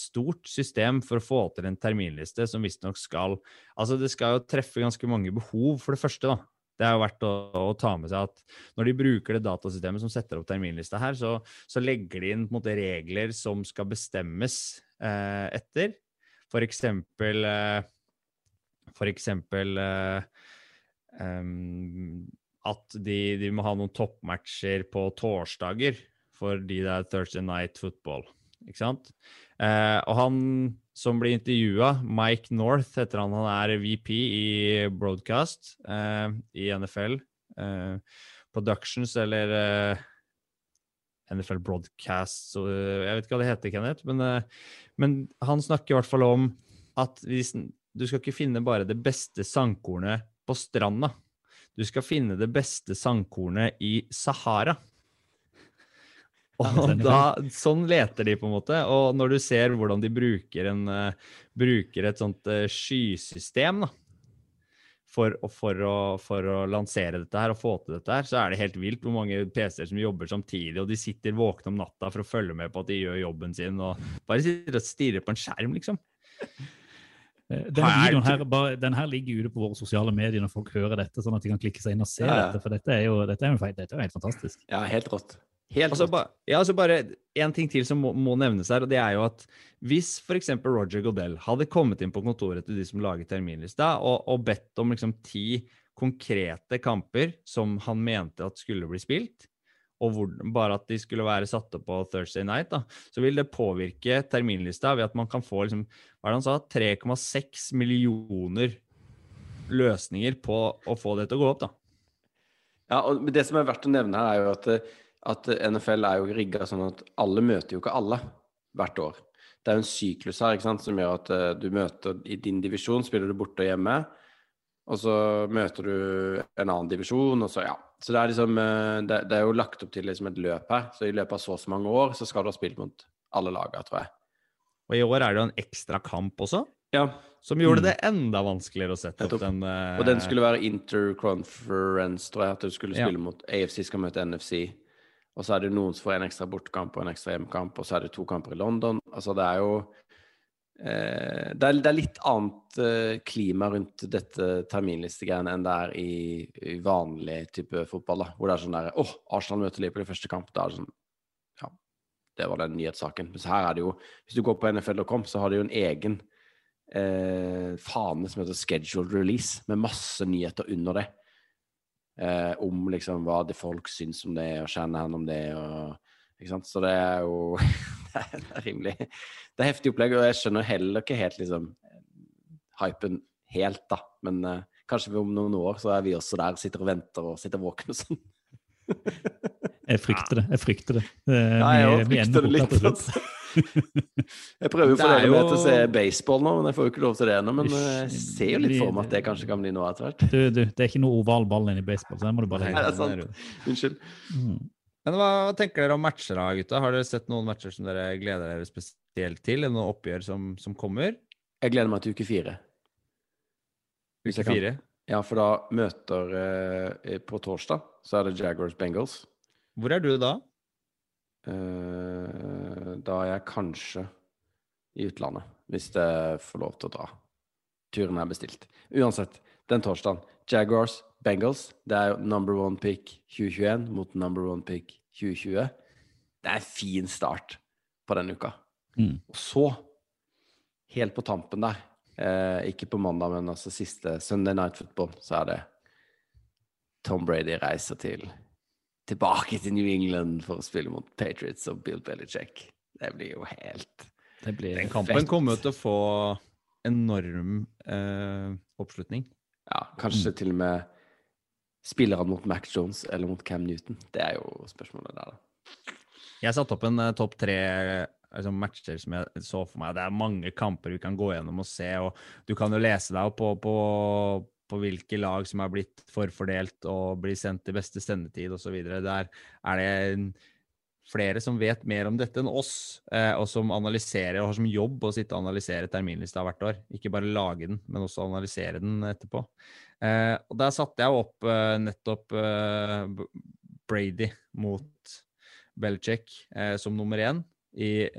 [SPEAKER 3] stort system for å få til en terminliste som visstnok skal Altså, det skal jo treffe ganske mange behov, for det første, da. Det er jo verdt å, å ta med seg at når de bruker det datasystemet som setter opp terminlista her, så, så legger de inn måte regler som skal bestemmes eh, etter. For eksempel eh, For eksempel eh, um, at de, de må ha noen toppmatcher på torsdager fordi det er Thursday Night Football. Ikke sant? Eh, og han som blir intervjua, Mike North heter han, han er VP i broadcast eh, i NFL. Eh, Productions eller eh, NFL Broadcast, så, eh, jeg vet ikke hva det heter, Kenneth. Men, eh, men han snakker i hvert fall om at hvis, du skal ikke finne bare det beste sandkornet på stranda. Du skal finne det beste sandkornet i Sahara. Og da, sånn leter de, på en måte. Og når du ser hvordan de bruker, en, uh, bruker et sånt uh, skysystem da, for, for, å, for å lansere dette her og få til dette her, så er det helt vilt hvor mange PC-er som jobber samtidig, og de sitter våkne om natta for å følge med på at de gjør jobben sin, og bare sitter og stirrer på en skjerm, liksom.
[SPEAKER 1] Eh, Den videoen her, bare, den her ligger ute på våre sosiale medier når folk hører dette, sånn at de kan klikke seg inn og se
[SPEAKER 2] Ja, ja.
[SPEAKER 1] dette. For dette er jo, dette er jo, dette er jo helt fantastisk.
[SPEAKER 2] Ja, helt rått. Helt
[SPEAKER 3] Altså,
[SPEAKER 2] rått.
[SPEAKER 3] ba, ja, altså bare en ting til som må, må nevnes her, og det er jo at hvis f.eks. Roger Godell hadde kommet inn på kontoret til de som laget terminlista, og, og bedt om liksom ti konkrete kamper som han mente at skulle bli spilt, og hvor, bare at de skulle være satt opp på Thursday night, da, så vil det påvirke terminlista ved at man kan få liksom, hva er det han sa, 3,6 millioner løsninger på å få det til å gå opp. da.
[SPEAKER 2] Ja, og det som er verdt å nevne her, er jo at, at NFL er jo rigga sånn at alle møter jo ikke alle hvert år. Det er jo en syklus her ikke sant, som gjør at eh, du møter i din divisjon, spiller du borte og hjemme, og så møter du en annen divisjon, og så ja. Så det er liksom eh, Det, det er jo lagt opp til liksom et løp her. Så i løpet av så og så mange år så skal du ha spilt mot alle lagene, tror jeg.
[SPEAKER 3] Og i år er det jo en ekstra kamp også.
[SPEAKER 2] Ja,
[SPEAKER 3] Som gjorde det enda vanskeligere å sette opp den uh...
[SPEAKER 2] Og den skulle være interconference, tror jeg. At du skulle
[SPEAKER 3] Ja.
[SPEAKER 2] spille mot AFC skal møte NFC. Og så er det noen som får en ekstra bortekamp og en ekstra hjemmekamp, og så er det to kamper i London. Altså det er jo eh, det, er, det er litt annet eh, klima rundt dette terminlistegreiene enn det er i, i vanlig type fotball. da, Hvor det er sånn der Åh, Arsenal møter Liverpool i første kamp. Da er det sånn Ja, det var den nyhetssaken. Men så her er det jo Hvis du går på nfl.com, så har de jo en egen eh, fane som heter scheduled release, med masse nyheter under det. Eh, om liksom hva det folk syns om det, og kjenner om det. og? Så det er jo det er, rimelig Det er heftig opplegg, og jeg skjønner heller ikke helt liksom hypen helt, da. Men uh, kanskje om noen år så er vi også der, sitter og venter og sitter våkne og sånn.
[SPEAKER 1] Jeg frykter det. Jeg frykter det. Uh,
[SPEAKER 2] Ja, jeg
[SPEAKER 1] vi-
[SPEAKER 2] frykter
[SPEAKER 1] vi
[SPEAKER 2] det litt. altså. Jeg prøver jo å få dere med til å se baseball nå, men jeg får jo ikke lov til det ennå. Men eh, jeg ser jo litt for meg at det kanskje kan bli noe etter hvert.
[SPEAKER 1] Du, du, det er ikke noe oval ball inne i baseball, så den må du bare
[SPEAKER 3] Nei,
[SPEAKER 2] Nei,
[SPEAKER 1] legge.
[SPEAKER 2] det er sant. Unnskyld.
[SPEAKER 1] Mm.
[SPEAKER 3] Men hva tenker dere om matcher da, gutta? Har dere sett noen matcher som dere gleder dere spesielt til? Eller noen oppgjør som, som kommer?
[SPEAKER 2] Jeg gleder meg til uke fire.
[SPEAKER 3] Uke fire?
[SPEAKER 2] Ja, for da møter eh, På torsdag så er det Jaguars Bengals.
[SPEAKER 3] Hvor er du da?
[SPEAKER 2] Eh, da er jeg kanskje i utlandet, hvis jeg får lov til å dra. Turen er bestilt. Uansett, den torsdagen. Jaguars Bengals. Det er number one pick 2021 mot number one pick 2020. Det er en fin start på den uka.
[SPEAKER 1] Mm.
[SPEAKER 2] Og så, helt på tampen der, eh, ikke på mandag, men altså siste Sunday Night Football, så er det Tom Brady reiser til tilbake til New England for å spille mot Patriots og Bill Belichick. Det blir jo helt
[SPEAKER 1] Det blir
[SPEAKER 3] Den kampen kommer jo til å få enorm eh, oppslutning.
[SPEAKER 2] Ja, kanskje til og med spillerne mot Mac Jones eller mot Cam Newton. Det er jo spørsmålet der, da.
[SPEAKER 3] Jeg satte opp en uh, topp tre altså, matcher som jeg så for meg. Det er mange kamper vi kan gå gjennom og se, og du kan jo lese deg opp på, på, på hvilke lag som er blitt forfordelt og blir sendt til beste sendetid osv. Der er det flere som vet mer om dette enn oss, eh, og som analyserer og har som jobb å sitte og analysere terminlista hvert år. Ikke bare lage den, men også analysere den etterpå. Eh, og der satte jeg opp eh, nettopp Brady mot Belichick eh, som nummer én i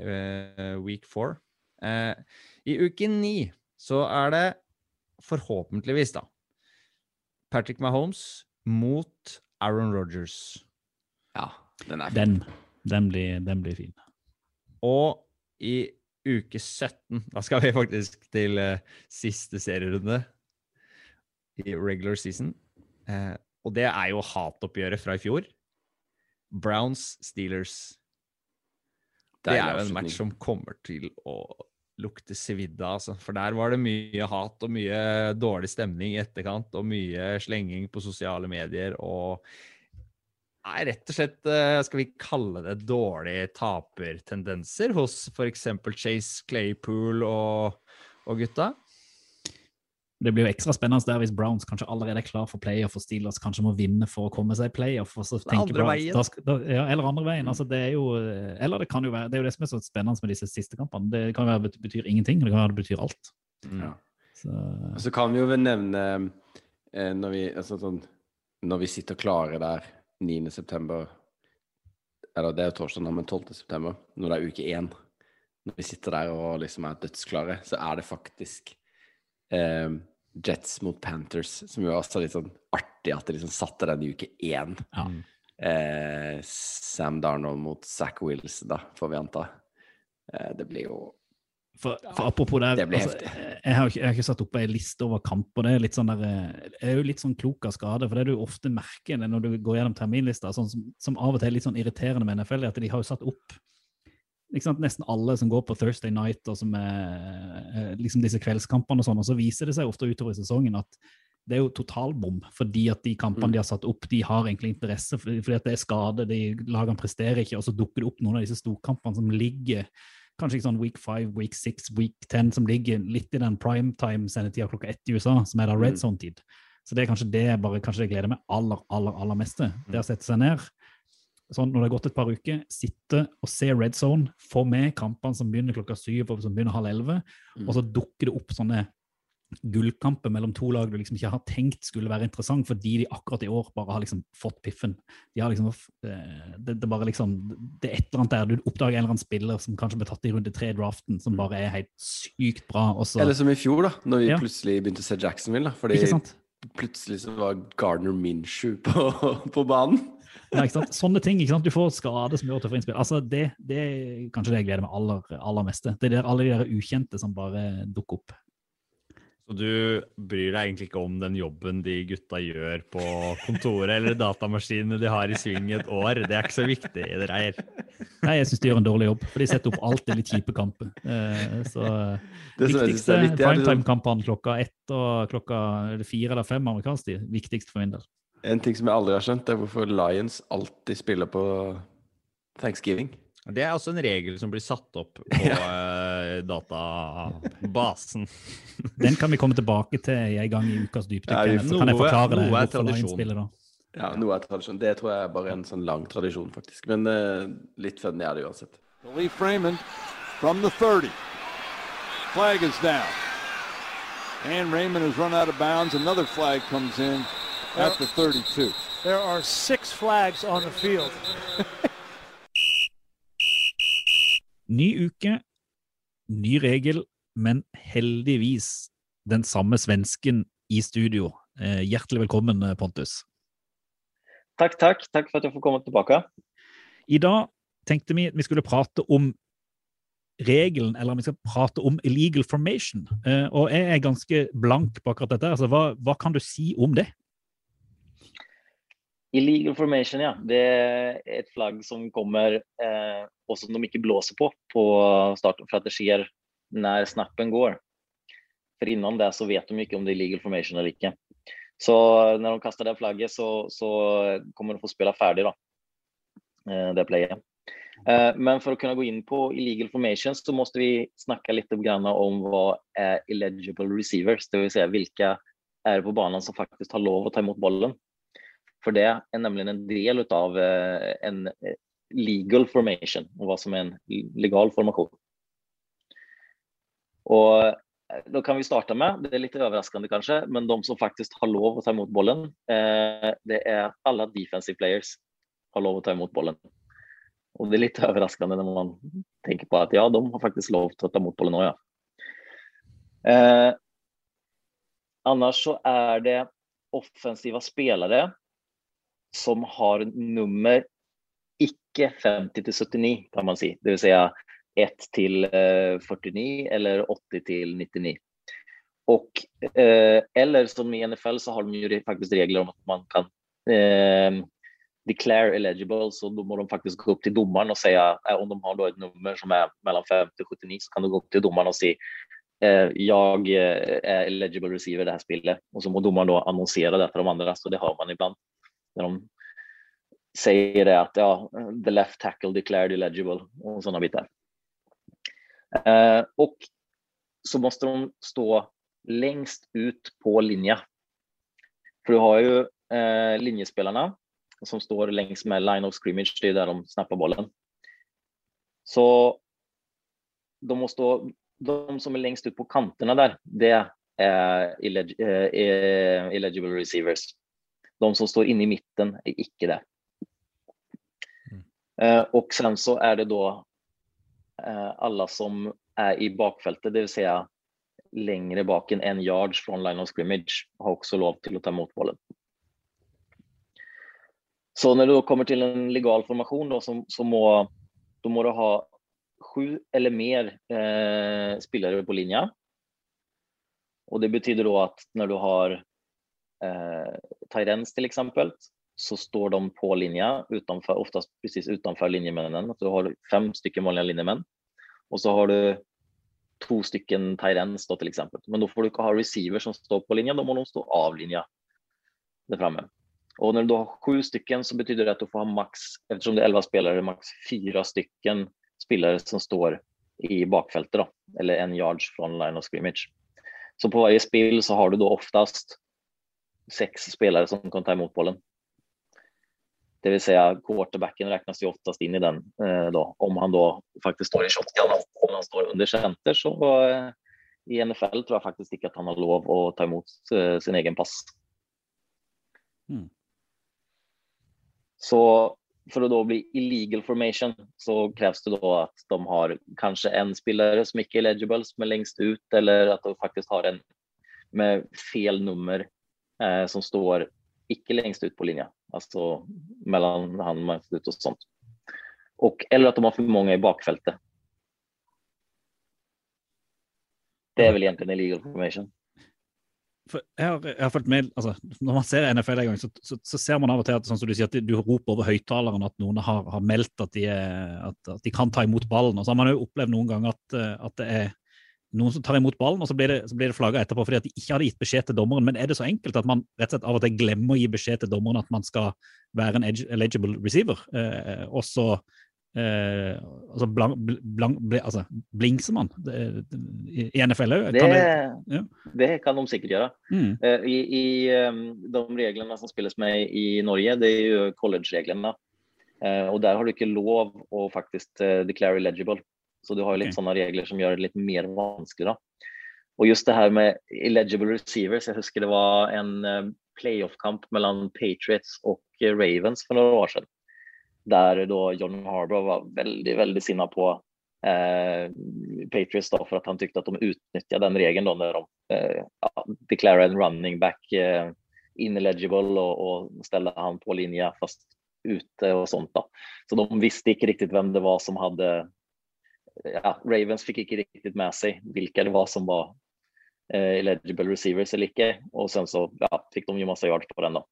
[SPEAKER 3] week four. Eh, I uke ni så er det forhåpentligvis, da, Patrick Mahomes mot Aaron Rodgers.
[SPEAKER 2] Ja, den er
[SPEAKER 1] Den, den, blir, den blir fin.
[SPEAKER 3] Og i uke 17, da skal vi faktisk til uh, siste serierunde i regular season. Uh, og det er jo hatoppgjøret fra i fjor. Browns-Steelers. Det er jo en match som kommer til å lukte svidda av, altså. For der var det mye hat og mye dårlig stemning i etterkant, og mye slenging på sosiale medier og Nei, rett og slett, eh, skal vi kalle det dårlige tapertendenser hos f.eks. Chase Claypool og, og gutta?
[SPEAKER 1] Det blir jo ekstra spennende der hvis Browns kanskje allerede er klar for playoff, og Steelers kanskje må vinne for å komme seg i playoff. og så
[SPEAKER 3] andre
[SPEAKER 1] Browns-. Da, da, ja, eller andre veien. altså det er jo, Eller det kan jo være Det er jo det som er så spennende med disse siste kampene. Det kan være det betyr ingenting, det kan være det betyr alt.
[SPEAKER 2] Ja.
[SPEAKER 1] Så,
[SPEAKER 2] så kan vi jo nevne eh, når, vi, altså, sånn, når vi sitter klare der 9. september Eller det er jo torsdag nå, men 12. september, når det er uke én. Når vi sitter der og liksom er dødsklare, så er det faktisk eh, Jets mot Panthers, som jo også er litt sånn artig at de liksom satte den i uke én.
[SPEAKER 1] ja.
[SPEAKER 2] Eh, Sam Darnold mot Zack Wills, da, får vi anta. Eh, det blir jo
[SPEAKER 1] For, for apropos der,
[SPEAKER 2] det
[SPEAKER 1] altså, jeg, har ikke, jeg har ikke satt opp ei liste over kamper. Det er litt sånn der, eh, jeg er jo litt sånn klok av skade, for det du ofte merker det når du går gjennom terminlista, sånn som, som av og til er litt sånn irriterende med NFL, er at de har jo satt opp sant, nesten alle som går på Thursday night og som er eh, liksom disse kveldskampene og sånn, og så viser det seg ofte utover i sesongen at det er jo totalbom, fordi at de kampene
[SPEAKER 2] Mm.
[SPEAKER 1] de har satt opp, de har egentlig interesse, fordi at det er skade, de lagene presterer ikke, og så dukker det opp noen av disse storkampene som ligger kanskje ikke sånn week five, week six, week ten, som ligger litt i den primetime-sendetida klokka ett i USA, som er da red
[SPEAKER 2] Mm.
[SPEAKER 1] zone-tid. Så det er kanskje det bare kanskje jeg gleder meg aller, aller, aller meste. Det å sette seg ned, sånn når det har gått et par uker, sitte og se red zone, få med kampene som begynner klokka syv og som begynner halv elleve,
[SPEAKER 2] Mm.
[SPEAKER 1] og så dukker det opp sånne gullkamper mellom to lag du liksom ikke har tenkt skulle være interessant, fordi de akkurat i år bare har liksom fått piffen. De har liksom, eh, det, det, bare liksom, det er et eller annet der, du oppdager en eller annen spiller som kanskje ble tatt i runde tre i draften, som bare er helt sykt bra, Også.
[SPEAKER 2] Eller som i fjor, da, når vi
[SPEAKER 1] Ja.
[SPEAKER 2] plutselig begynte å se Jacksonville. da, Fordi plutselig så var Gardner Minshew på, på banen.
[SPEAKER 1] Ja? Sånne ting, ikke sant? Du får skade som gjør få innspill. Altså, det, det er kanskje det jeg gleder meg aller, aller meste. Det er der, alle de der ukjente som bare dukker opp.
[SPEAKER 3] Så du bryr deg egentlig ikke om den jobben de gutta gjør på kontoret eller datamaskinene de har i sving i et år. Det er ikke så viktig i det her.
[SPEAKER 1] Nei, jeg syns de gjør en dårlig jobb, for de setter opp alltid litt kjipe kamper. Eh, så
[SPEAKER 2] Det jeg synes
[SPEAKER 1] viktigste
[SPEAKER 2] er
[SPEAKER 1] primetime-kampene klokka ett og klokka fire eller fem amerikansk tid. Viktigst for min del.
[SPEAKER 2] en ting som jeg aldri har skjønt, er hvorfor Lions alltid spiller på Thanksgiving.
[SPEAKER 3] Det er også en regel som blir satt opp på eh, databasen.
[SPEAKER 1] Den kan vi komme tilbake til en gang i ukas dypdykk.
[SPEAKER 2] Ja,
[SPEAKER 1] kan jeg
[SPEAKER 3] noe-
[SPEAKER 1] forklare det
[SPEAKER 3] noe er
[SPEAKER 1] hvorfor da.
[SPEAKER 2] Ja, noe er tradisjon. Det tror jeg er bare en sånn lang tradisjon, faktisk. Men uh, litt funny er det uansett.
[SPEAKER 4] Khalif Raymond from the 30. Flag is down. And Raymond has run out of bounds. Another flag comes in at the 32.
[SPEAKER 5] There are six flags on the field.
[SPEAKER 1] Ny uke, ny regel, men heldigvis den samme svensken i studio. Eh, hjertelig velkommen, eh, Pontus.
[SPEAKER 6] Takk, takk. Takk for at jeg får komme tilbake.
[SPEAKER 1] I dag tenkte vi at vi skulle prate om regelen, eller om vi skal prate om illegal formation. Eh, og jeg er ganske blank på akkurat dette. Altså, hva, hva kan du si om det?
[SPEAKER 6] Illegal formation, ja. Det er et flagg som kommer eh, og som de ikke blåser på på starten for at det sker når snappen går. For innan det så vet de ikke om det er illegal formation eller ikke. Så når de kaster det flagget så, så kommer de få spela ferdig, da. Eh, det playet. Eh, men for å kunne gå inn på illegal formation så måtte vi snakke litt om hva er illegible receivers, det Si hvilke er det på banen som faktisk har lov å ta imot bollen. För det er nemlig en del av en eh, legal formation og hva som er en legal formasjon. Og da kan vi starte med, det er litt overraskende kanskje, men de som faktisk har lov å ta imot bollen, eh, det er alle defensive players har lov å ta imot bollen. Og det er litt overraskende når man tenker på at ja, de har faktisk lov til å ta imot bollen òg, Ja. Eh, så er det offensive spelare som har nummer ikke 50 til 79 kan man si. det Si säga 1 till eh, 49 eller 80 til 99. Och, eh, eller som i NFL så har de ju regler om at man kan eh, declare eligible, så då må de faktisk gå opp til dommeren og si eh, om de har et nummer som er mellom 50 og 79, så kan du gå opp til dommeren og si eh, jeg er eligible receiver i det här spelet. Och så må domaren annonsere det för de andre, så det har man ibland. När de säger det att ja, the left tackle declared illegible och sådana bitar. Eh, och så måste de stå längst ut på linje. För du har ju eh, linjespelarna som står längs med line of scrimmage, det är där de snappar bollen. Så de måste de som är längst ut på kanterna där, det är illeg eh, illegible receivers. De som står inne i mitten är icke det. Eh, och sen så är det då eh, alla som är i bakfältet, det vill säga längre bak än en yards från line of scrimmage, har också lov till att ta emot bollen. Så när du då kommer til en legal formation då, så, så må, da må du ha sju eller mer eh, spillere på linja. Og det betyder da at når du har eh, Tyrens till exempel så står de på linja utanför, oftast precis utanför linjemännen. Du har fem stycken vanliga linjemän och så har du to stycken Tyrens då till exempel. Men då får du ikke ha receiver som står på linja, då må de stå av linja där framme. Och när du har sju stycken så betyder det at du får ha max, eftersom det er elva spelare, max fyra stycken spelare som står i bakfältet då, eller en yards från line of scrimmage. Så på varje spill så har du då oftast sex spelare som kan ta emot bollen. Det vill säga quarterbacken räknas ju oftast in i den eh, då, om han då faktiskt står i shotgun. Om han står under center så eh, i NFL tror jeg faktisk ikke at han har lov å ta imot eh, sin egen pass.
[SPEAKER 1] Mm.
[SPEAKER 6] Så for å da bli illegal formation så kreves det da at de har kanskje en spillere som ikke er eligible som er lengst ut eller at de faktisk har en med fel nummer eh, som står ikke lengst ut på linja, altså mellom han og sånt. Och, eller at de har for mange i bakfeltet. Det er vel egentlig en illegal formation.
[SPEAKER 1] For jeg, har, jeg har fulgt med, altså, Når man ser NFL en gang, så, så, så ser man av og til at, sånn som du sier, at du roper over høyttaleren at noen har, har meldt at de, er, at, at de, kan ta imot ballen. og så har man jo opplevd noen ganger at, eh, at det er noen som tar imot ballen, og så blir det, så blir det flagga etterpå fordi at de ikke hadde gitt beskjed til dommeren. Men er det så enkelt at man rett og slett av og til glemmer å gi beskjed til dommeren at man skal være en eligible receiver, eh, og så eh, altså, blank, blank, bl, altså, blingser man det, i, NFL òg?
[SPEAKER 6] Det,
[SPEAKER 1] ja.
[SPEAKER 6] det, kan de sikkert gjøre.
[SPEAKER 1] Mm.
[SPEAKER 6] Eh, I, i um, de reglene som spilles med i Norge, det er jo college-reglene. Eh, og der har du ikke lov å faktisk uh, declare eligible. Så du har litt
[SPEAKER 1] Ok.
[SPEAKER 6] sånne regler som gjør det litt mer vanskelig. Da. Og just det her med illegible receivers, jeg husker det var en eh, playoff-kamp mellom Patriots og eh, Ravens for noen år siden. Der da John Harbour var veldig, veldig sinna på eh, Patriots da, for at han tykte at de utnytta den regelen da, når de eh, ja, en running back eh, ineligible og, og ställde han på linje fast ute og sånt. da. Så de visste ikke riktig hvem det var som hadde ja, Ravens fikk ikke riktig med seg hvilke det var som var eh, eligible receivers eller ikke. Og sen så ja, fikk de jo masse yards på den, da.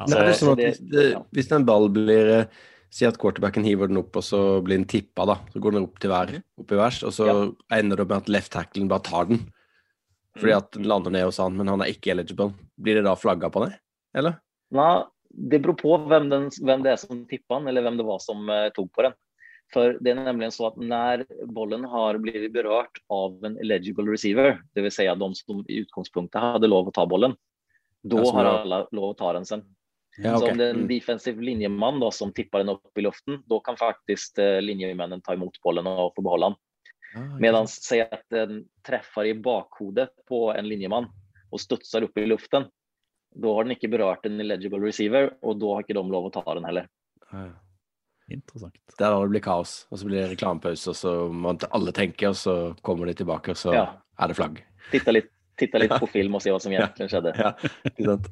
[SPEAKER 3] Ja,
[SPEAKER 2] er det
[SPEAKER 6] Så
[SPEAKER 2] sånn at hvis, det, hvis en ball blir eh, Si at quarterbacken hiver den opp, og så blir den tippa, da. Så går den opp til hver, opp i værs, og så ender det opp med at left tacklen bare tar den. Fordi at den lander ned hos han, men han er ikke eligible. Blir det da flagga på det? Eller?
[SPEAKER 6] Nei, det beror på hvem, den, hvem det er som tippa den, eller hvem det var som uh, tok på den. For det er nemlig så at når bollen har blitt berørt av en eligible receiver, dvs. Si de som i utgangspunktet hadde lov å ta bollen, da
[SPEAKER 2] Ja,
[SPEAKER 6] har alle lov å ta den sen.
[SPEAKER 2] Ja,
[SPEAKER 6] Så om det er en defensiv linjemann da, som tipper den opp i luften, da kan faktisk eh, linjemannen ta imot bollen og få beholde den.
[SPEAKER 2] Ah,
[SPEAKER 6] Medan si at den treffer i bakhodet på en linjemann og studsar opp i luften. da har den ikke berørt en eligible receiver og da har ikke de lov å ta den heller.
[SPEAKER 2] Ja.
[SPEAKER 1] Interessant.
[SPEAKER 2] Det er da det blir kaos, og så blir det reklamepause, og så må alle tenke, og så kommer de tilbake, og så
[SPEAKER 6] Ja.
[SPEAKER 2] er det flagg.
[SPEAKER 6] Titta litt, titta litt
[SPEAKER 2] Ja.
[SPEAKER 6] på film og se hva som egentlig skjedde.
[SPEAKER 2] Ja, ikke sant?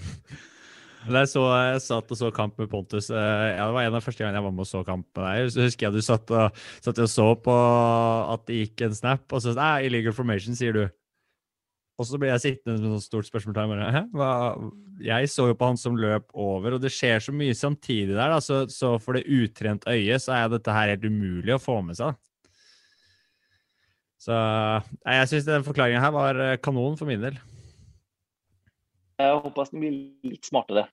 [SPEAKER 3] Da jeg, så, jeg satt og så kamp med Pontus. eh, Ja, det var en av første gangene jeg var med og så kamp med deg. Så husker jeg du satt og, satt og så på at det gikk en snap, og så Nei, illegal formation, sier du. Og så blir jeg sittende med et stort spørsmålstegn. Jeg så jo på han som løp over, og det skjer så mye samtidig der, da, så, så for det utrent øyet så er dette her helt umulig å få med seg. Så jeg syns den forklaringa her var eh, kanon for min del.
[SPEAKER 6] Jeg håper at den blir litt smartere.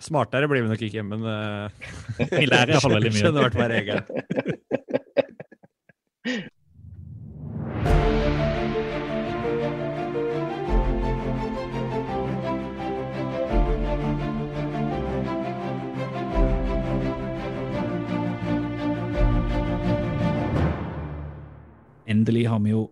[SPEAKER 3] Smartere blir vi nok ikke, men uh,
[SPEAKER 1] Vi lærer iallfall veldig mye.
[SPEAKER 3] Skjønner hvert fall
[SPEAKER 1] har vi jo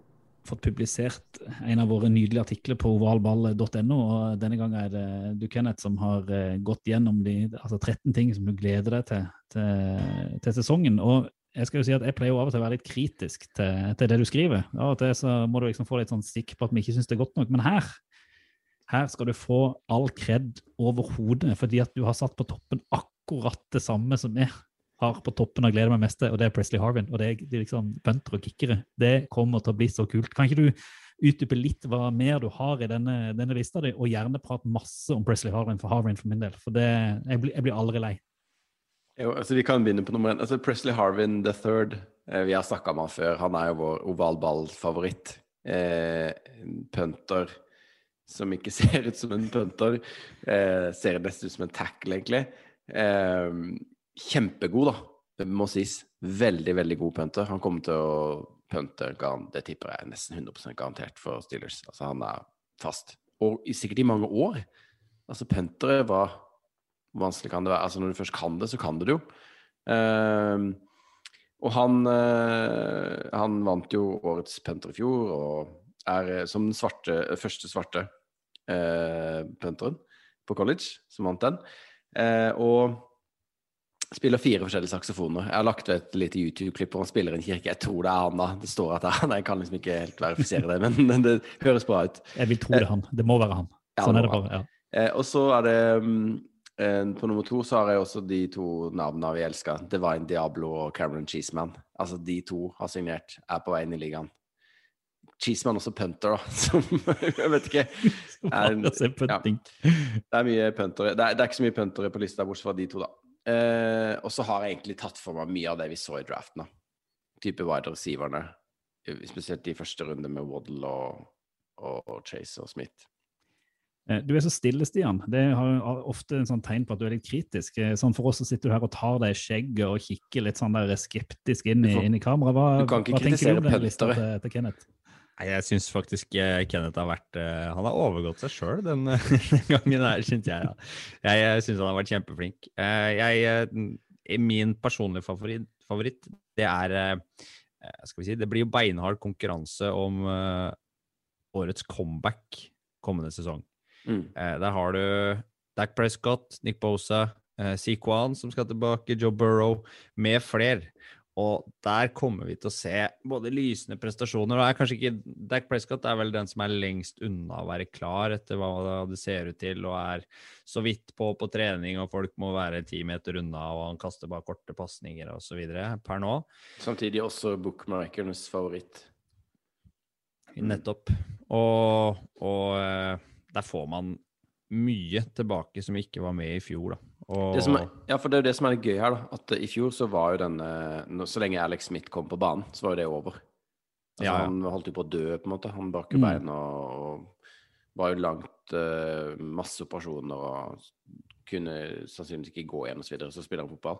[SPEAKER 1] fått publisert en av våre nydelige artikler på ovalball.no. og Denne gangen er det du, Kenneth, som har eh, gått gjennom de altså 13 ting som du gleder deg til, til, til sesongen. og jeg skal jo si at jeg pleier jo av og til å være litt kritisk til, til det du skriver. Av og til så må du liksom få litt sånn stikk på at vi ikke syns det er godt nok. Men her her skal du få all kred over hodet, fordi at du har satt på toppen akkurat det samme som jeg har på toppen og gleder meg mest til, og det er Presley Harvin. Og det er, er liksom punter og kickere. Det kommer til å bli så kult. Kan ikke du utdype litt hva mer du har i denne, denne lista di, og gjerne prate masse om Presley Harvin for Harvin for min del, for det, jeg, blir, jeg blir aldri lei.
[SPEAKER 2] Jo, altså Vi kan begynne på nummer én. Altså Presley Harvin the third. Eh, vi har snakka med han før. Han er jo vår ovalballfavoritt. Eh, punter som ikke ser ut som en punter. Eh, ser best ut som en tackle, egentlig. Eh, kjempegod, da. Det må sies. Veldig, veldig god punter. Han kommer til å punte, det tipper jeg nesten 100 garantert for Steelers. Altså Han er fast. Og sikkert i mange år. Altså Puntere var vanskelig kan det være? Altså Når du først kan det, så kan du det jo. Ehm, og han, uh, han vant jo årets punter i fjor, og er eh, som den svarte, første svarte uh, punteren på college, som vant den. Og spiller fire forskjellige saksofoner. Jeg har lagt ut et lite YouTube-klipp hvor han spiller en kirke. Jeg tror det er han, da. Det står at det er han. Jeg kan liksom ikke helt verifisere det, men det høres bra ut.
[SPEAKER 1] Jeg vil tro det er han. Det må være han.
[SPEAKER 2] Ja,
[SPEAKER 1] Sånn
[SPEAKER 2] det
[SPEAKER 1] er det bare. ja.
[SPEAKER 2] Eh, og så er det mm, eh, På nummer to så har jeg også de to navnene vi elsker. Divine Diablo og Cameron Cheeseman. Altså de to har signert, er på vei inn i ligaen. Cheeseman også punter, da, som Jeg vet ikke. Er,
[SPEAKER 1] punting.
[SPEAKER 2] det er mye puntere. Det er, det er ikke så mye puntere på lista, bortsett fra de to, da. Eh, og så har jeg egentlig tatt for meg mye av det vi så i draften, da. Type wide receiverne. Spesielt de første runde med Waddle og, og, og Chase og Smith.
[SPEAKER 1] Eh, Du er så stille, Stian. Det har ofte en sånn tegn på at du er litt kritisk. Eh, Sånn For oss så sitter du her og tar deg i skjegget og kikker litt sånn der skeptisk inn i, inn i kameraet. Hva,
[SPEAKER 2] du kan ikke
[SPEAKER 1] hva tenker du om den lista til, til Kenneth?
[SPEAKER 3] Jeg syns faktisk eh, Kenneth har vært eh, Han har overgått seg sjøl den, den gangen her, syns jeg. Ja. Jeg, syns han har vært kjempeflink. Eh, jeg, min personlige favoritt, favoritt det er Skal vi si Det blir jo beinhard konkurranse om årets comeback kommende sesong.
[SPEAKER 2] Mm.
[SPEAKER 3] Der har du Dak Prescott, Nick Bosa, Sequan som skal tilbake, Joe Burrow, med flere. Og der kommer vi til å se både lysende prestasjoner og er kanskje ikke Dak Prescott er vel den som er lengst unna å være klar etter hva det ser ut til, og er så vidt på på trening, og folk må være ti meter unna, og han kaster bare korte pasninger osv. per nå.
[SPEAKER 2] Samtidig også bookmarkernes favoritt.
[SPEAKER 3] Nettopp. Og, og eh, der får man mye tilbake som ikke var med i fjor, da. Og,
[SPEAKER 2] er, ja, for det er jo det som er det gøy her, da. At eh, i fjor så var jo denne Så lenge Alex Smith kom på banen, så var jo det over. Altså,
[SPEAKER 3] Ja, ja.
[SPEAKER 2] Han holdt jo på å dø, på en måte. Han brakk jo
[SPEAKER 1] Mm.
[SPEAKER 2] bein og, var jo langt uh, Masse operasjoner og kunne sannsynligvis ikke gå igjen og så videre. Så spiller han fotball.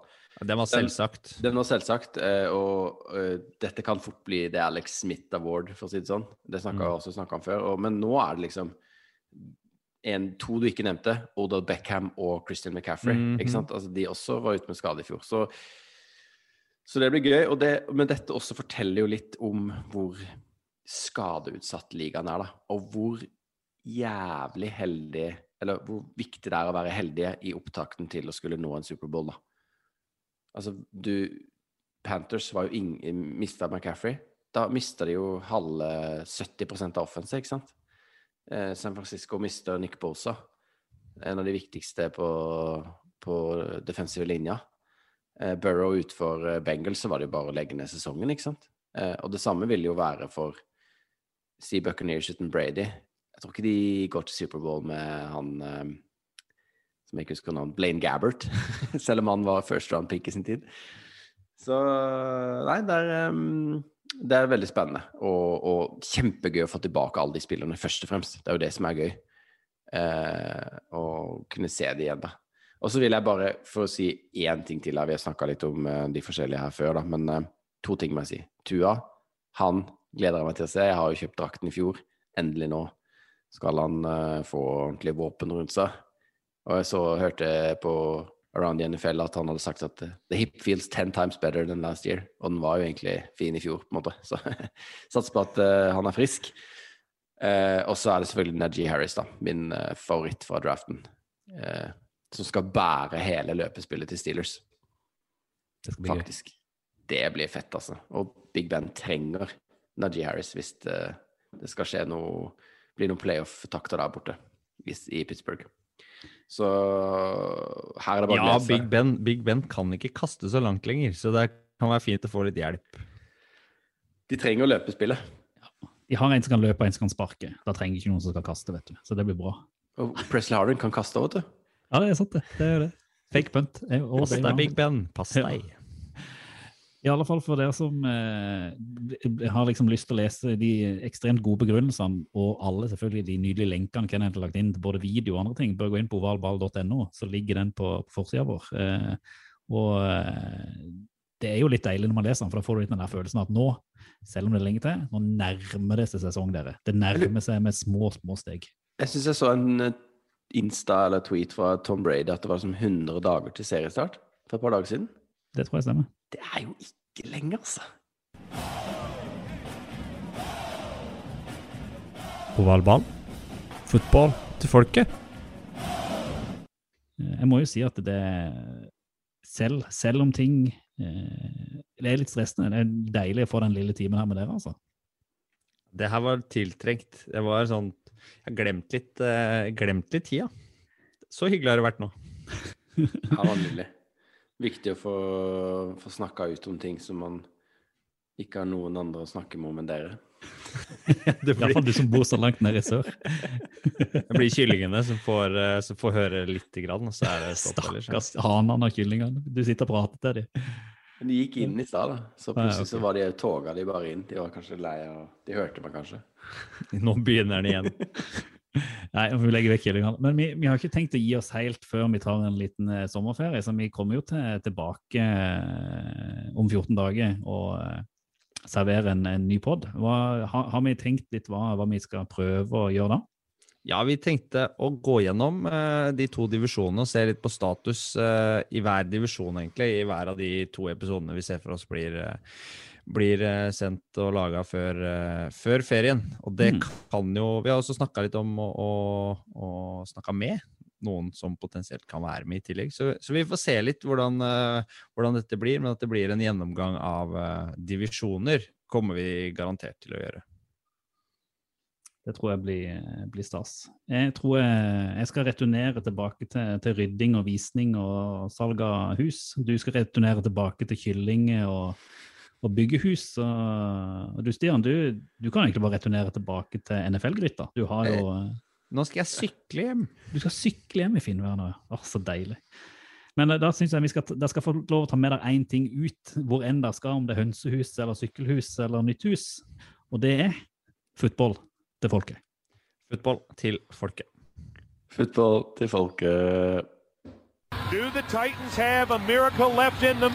[SPEAKER 3] Den var selvsagt.
[SPEAKER 2] Den var selvsagt, eh, og uh, dette kan fort bli det Alex Smith Award, for å si det sånn. Det snakka
[SPEAKER 3] Mm.
[SPEAKER 2] også snakka om før. Og, men nå er det liksom en, to du ikke nevnte, Odell Beckham og Christian McCaffrey.
[SPEAKER 3] Mhm.
[SPEAKER 2] ikke sant? Altså, de også var ute med skade i fjor. Så, så det blir gøy. Det, men dette også forteller jo litt om hvor skadeutsatt ligaen er, da. Og hvor jævlig heldig Eller hvor viktig det er å være heldige i opptakten til å skulle nå en Superbowl, da. Altså, du Panthers var jo ingen mista McCaffrey. Da mista de jo halve 70% av offense, ikke sant? Eh, San Francisco mister Nick Bosa, en av de viktigste på, på defensive linja. Eh, Burrow utfor eh, Bengals, så var det jo bare å legge ned sesongen, ikke sant? Og det samme vil jo være for Sea Buccaneers uten Brady. Jeg tror ikke de går til Superbowl med han som jeg ikke husker navnet, Blaine Gabbert. Selv om han var first round pick i sin tid. Så nei, det er, um, det er veldig spennende. Og, og kjempegøy å få tilbake alle de spillerne, først og fremst. Det er jo det som er gøy. Eh, å kunne se det igjen, da. Og så vil jeg bare, for å si én ting til her, vi har snakka litt om eh, de forskjellige her før, da, men eh, to ting må jeg si. Tua, han gleder jeg meg til å se. Jeg har jo kjøpt drakten i fjor. Endelig nå skal han eh, få ordentlige våpen rundt seg. Og jeg så hørte på Around the NFL at han hadde sagt at eh, the hip feels ten times better than last year. Og den var jo egentlig fin i fjor, på en måte. Så satser på at uh, han er frisk. Uh, og så er det selvfølgelig Najee Harris, da, min uh, favoritt fra draften. Som skal bære hele løpespillet til Steelers.
[SPEAKER 1] Det skal bli gøy.
[SPEAKER 2] Faktisk. Det blir fett, altså. Og Big Ben trenger Najee Harris hvis det, det skal skje noe bli noen playoff-takter der borte i Pittsburgh. Så her er det bare å
[SPEAKER 3] Ja,
[SPEAKER 2] glede seg.
[SPEAKER 3] Big Ben, Big Ben kan ikke kaste så langt lenger, så det kan være fint å få litt hjelp.
[SPEAKER 2] De trenger å løpe spillet.
[SPEAKER 1] De har en som kan løpe og en som kan sparke. Da trenger ikke noen som skal kaste, vet du. Så det blir bra.
[SPEAKER 2] Og Presley Harden kan kaste, vet du.
[SPEAKER 1] Ja, det er sant, det. Det er det. Fake punt. er
[SPEAKER 3] Pass deg, Big Ben. Pass
[SPEAKER 1] Ja.
[SPEAKER 3] deg.
[SPEAKER 1] I alle fall for dere som eh, har liksom lyst til å lese de ekstremt gode begrunnelsene, og alle selvfølgelig de nydelige lenkene Kenneth har lagt inn til både video og andre ting, bør gå inn på ovalball.no, så ligger den på, på forsida vår. Eh, og eh, det er jo litt deilig når man leser den, for da får du litt den der følelsen at nå, selv om det er lenge til, nå nærmer det seg sesong, dere. Det nærmer seg med små, små steg.
[SPEAKER 2] Jeg syns jeg så en eh, Insta eller tweet fra Tom Brady at det var som 100 dager til seriestart for et par dager siden.
[SPEAKER 1] Det tror jeg stemmer.
[SPEAKER 2] Det er jo ikke lenge, altså.
[SPEAKER 3] Ovalbanen. Fotball til folket.
[SPEAKER 1] Eh, Jeg må jo si at det selv, selv om ting eh, Det er litt stressende. Det er deilig å få den lille timen her med dere, altså.
[SPEAKER 3] Det her var tiltrengt. Det var sånn Jeg har glemt litt, eh, glemt litt tida. Så hyggelig har det vært nå.
[SPEAKER 2] Det var nydelig. Viktig å få, få snakka ut om ting som man ikke har noen andre å snakke med om enn dere.
[SPEAKER 3] Det blir,
[SPEAKER 1] Iallfall du som bor så langt nede i sør.
[SPEAKER 3] det blir kyllingene som får, eh, som får høre lite grann, og så er det stopp.
[SPEAKER 1] Stakkars hanene og kyllingene. Du sitter og prater til dem.
[SPEAKER 2] Men de gikk inn i stad, da. Så plutselig så var de toga de bare inn. De var kanskje lei av De hørte meg kanskje.
[SPEAKER 3] Nå begynner den igjen.
[SPEAKER 1] Nei, vi legge vekk kyllingene. Men vi, vi har ikke tenkt å gi oss helt før vi tar en liten eh, sommerferie, så vi kommer jo til, tilbake eh, om 14 dager og eh, serverer en, en ny pod. Har, har vi tenkt litt hva, hva vi skal prøve å gjøre da?
[SPEAKER 3] Ja, vi tenkte å gå gjennom eh, de to divisjonene og se litt på status eh, i hver divisjon, egentlig. I hver av de to episodene vi ser for oss blir, eh, blir eh, sendt og laga før, eh, før ferien. Og det
[SPEAKER 1] Mm.
[SPEAKER 3] kan jo Vi har også snakka litt om å, å, snakke med noen som potensielt kan være med i tillegg. Så, så vi får se litt hvordan, eh, hvordan dette blir, men at det blir en gjennomgang av divisjoner, kommer vi garantert til å gjøre.
[SPEAKER 1] Det tror jeg blir, blir stas. Jeg tror jeg, jeg skal returnere tilbake til, til rydding og visning og salg av hus. Du skal returnere tilbake til kylling og, og bygge hus. og du Stian, du, du kan egentlig bare returnere tilbake til NFL-gryta. Du har jo
[SPEAKER 3] Nå skal jeg sykle hjem.
[SPEAKER 1] Du skal sykle hjem i finvær nå. ja. Så deilig. Men eh, da syns jeg vi skal, dere skal få lov å ta med dere én ting ut, hvor enn dere skal, om det er hønsehus eller sykkelhus eller nytt hus. Og det er football til folket.
[SPEAKER 3] Football til folket.
[SPEAKER 2] Football til folket.
[SPEAKER 5] Do the Titans have a miracle left in them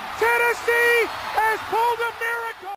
[SPEAKER 5] Tennessee has pulled a miracle.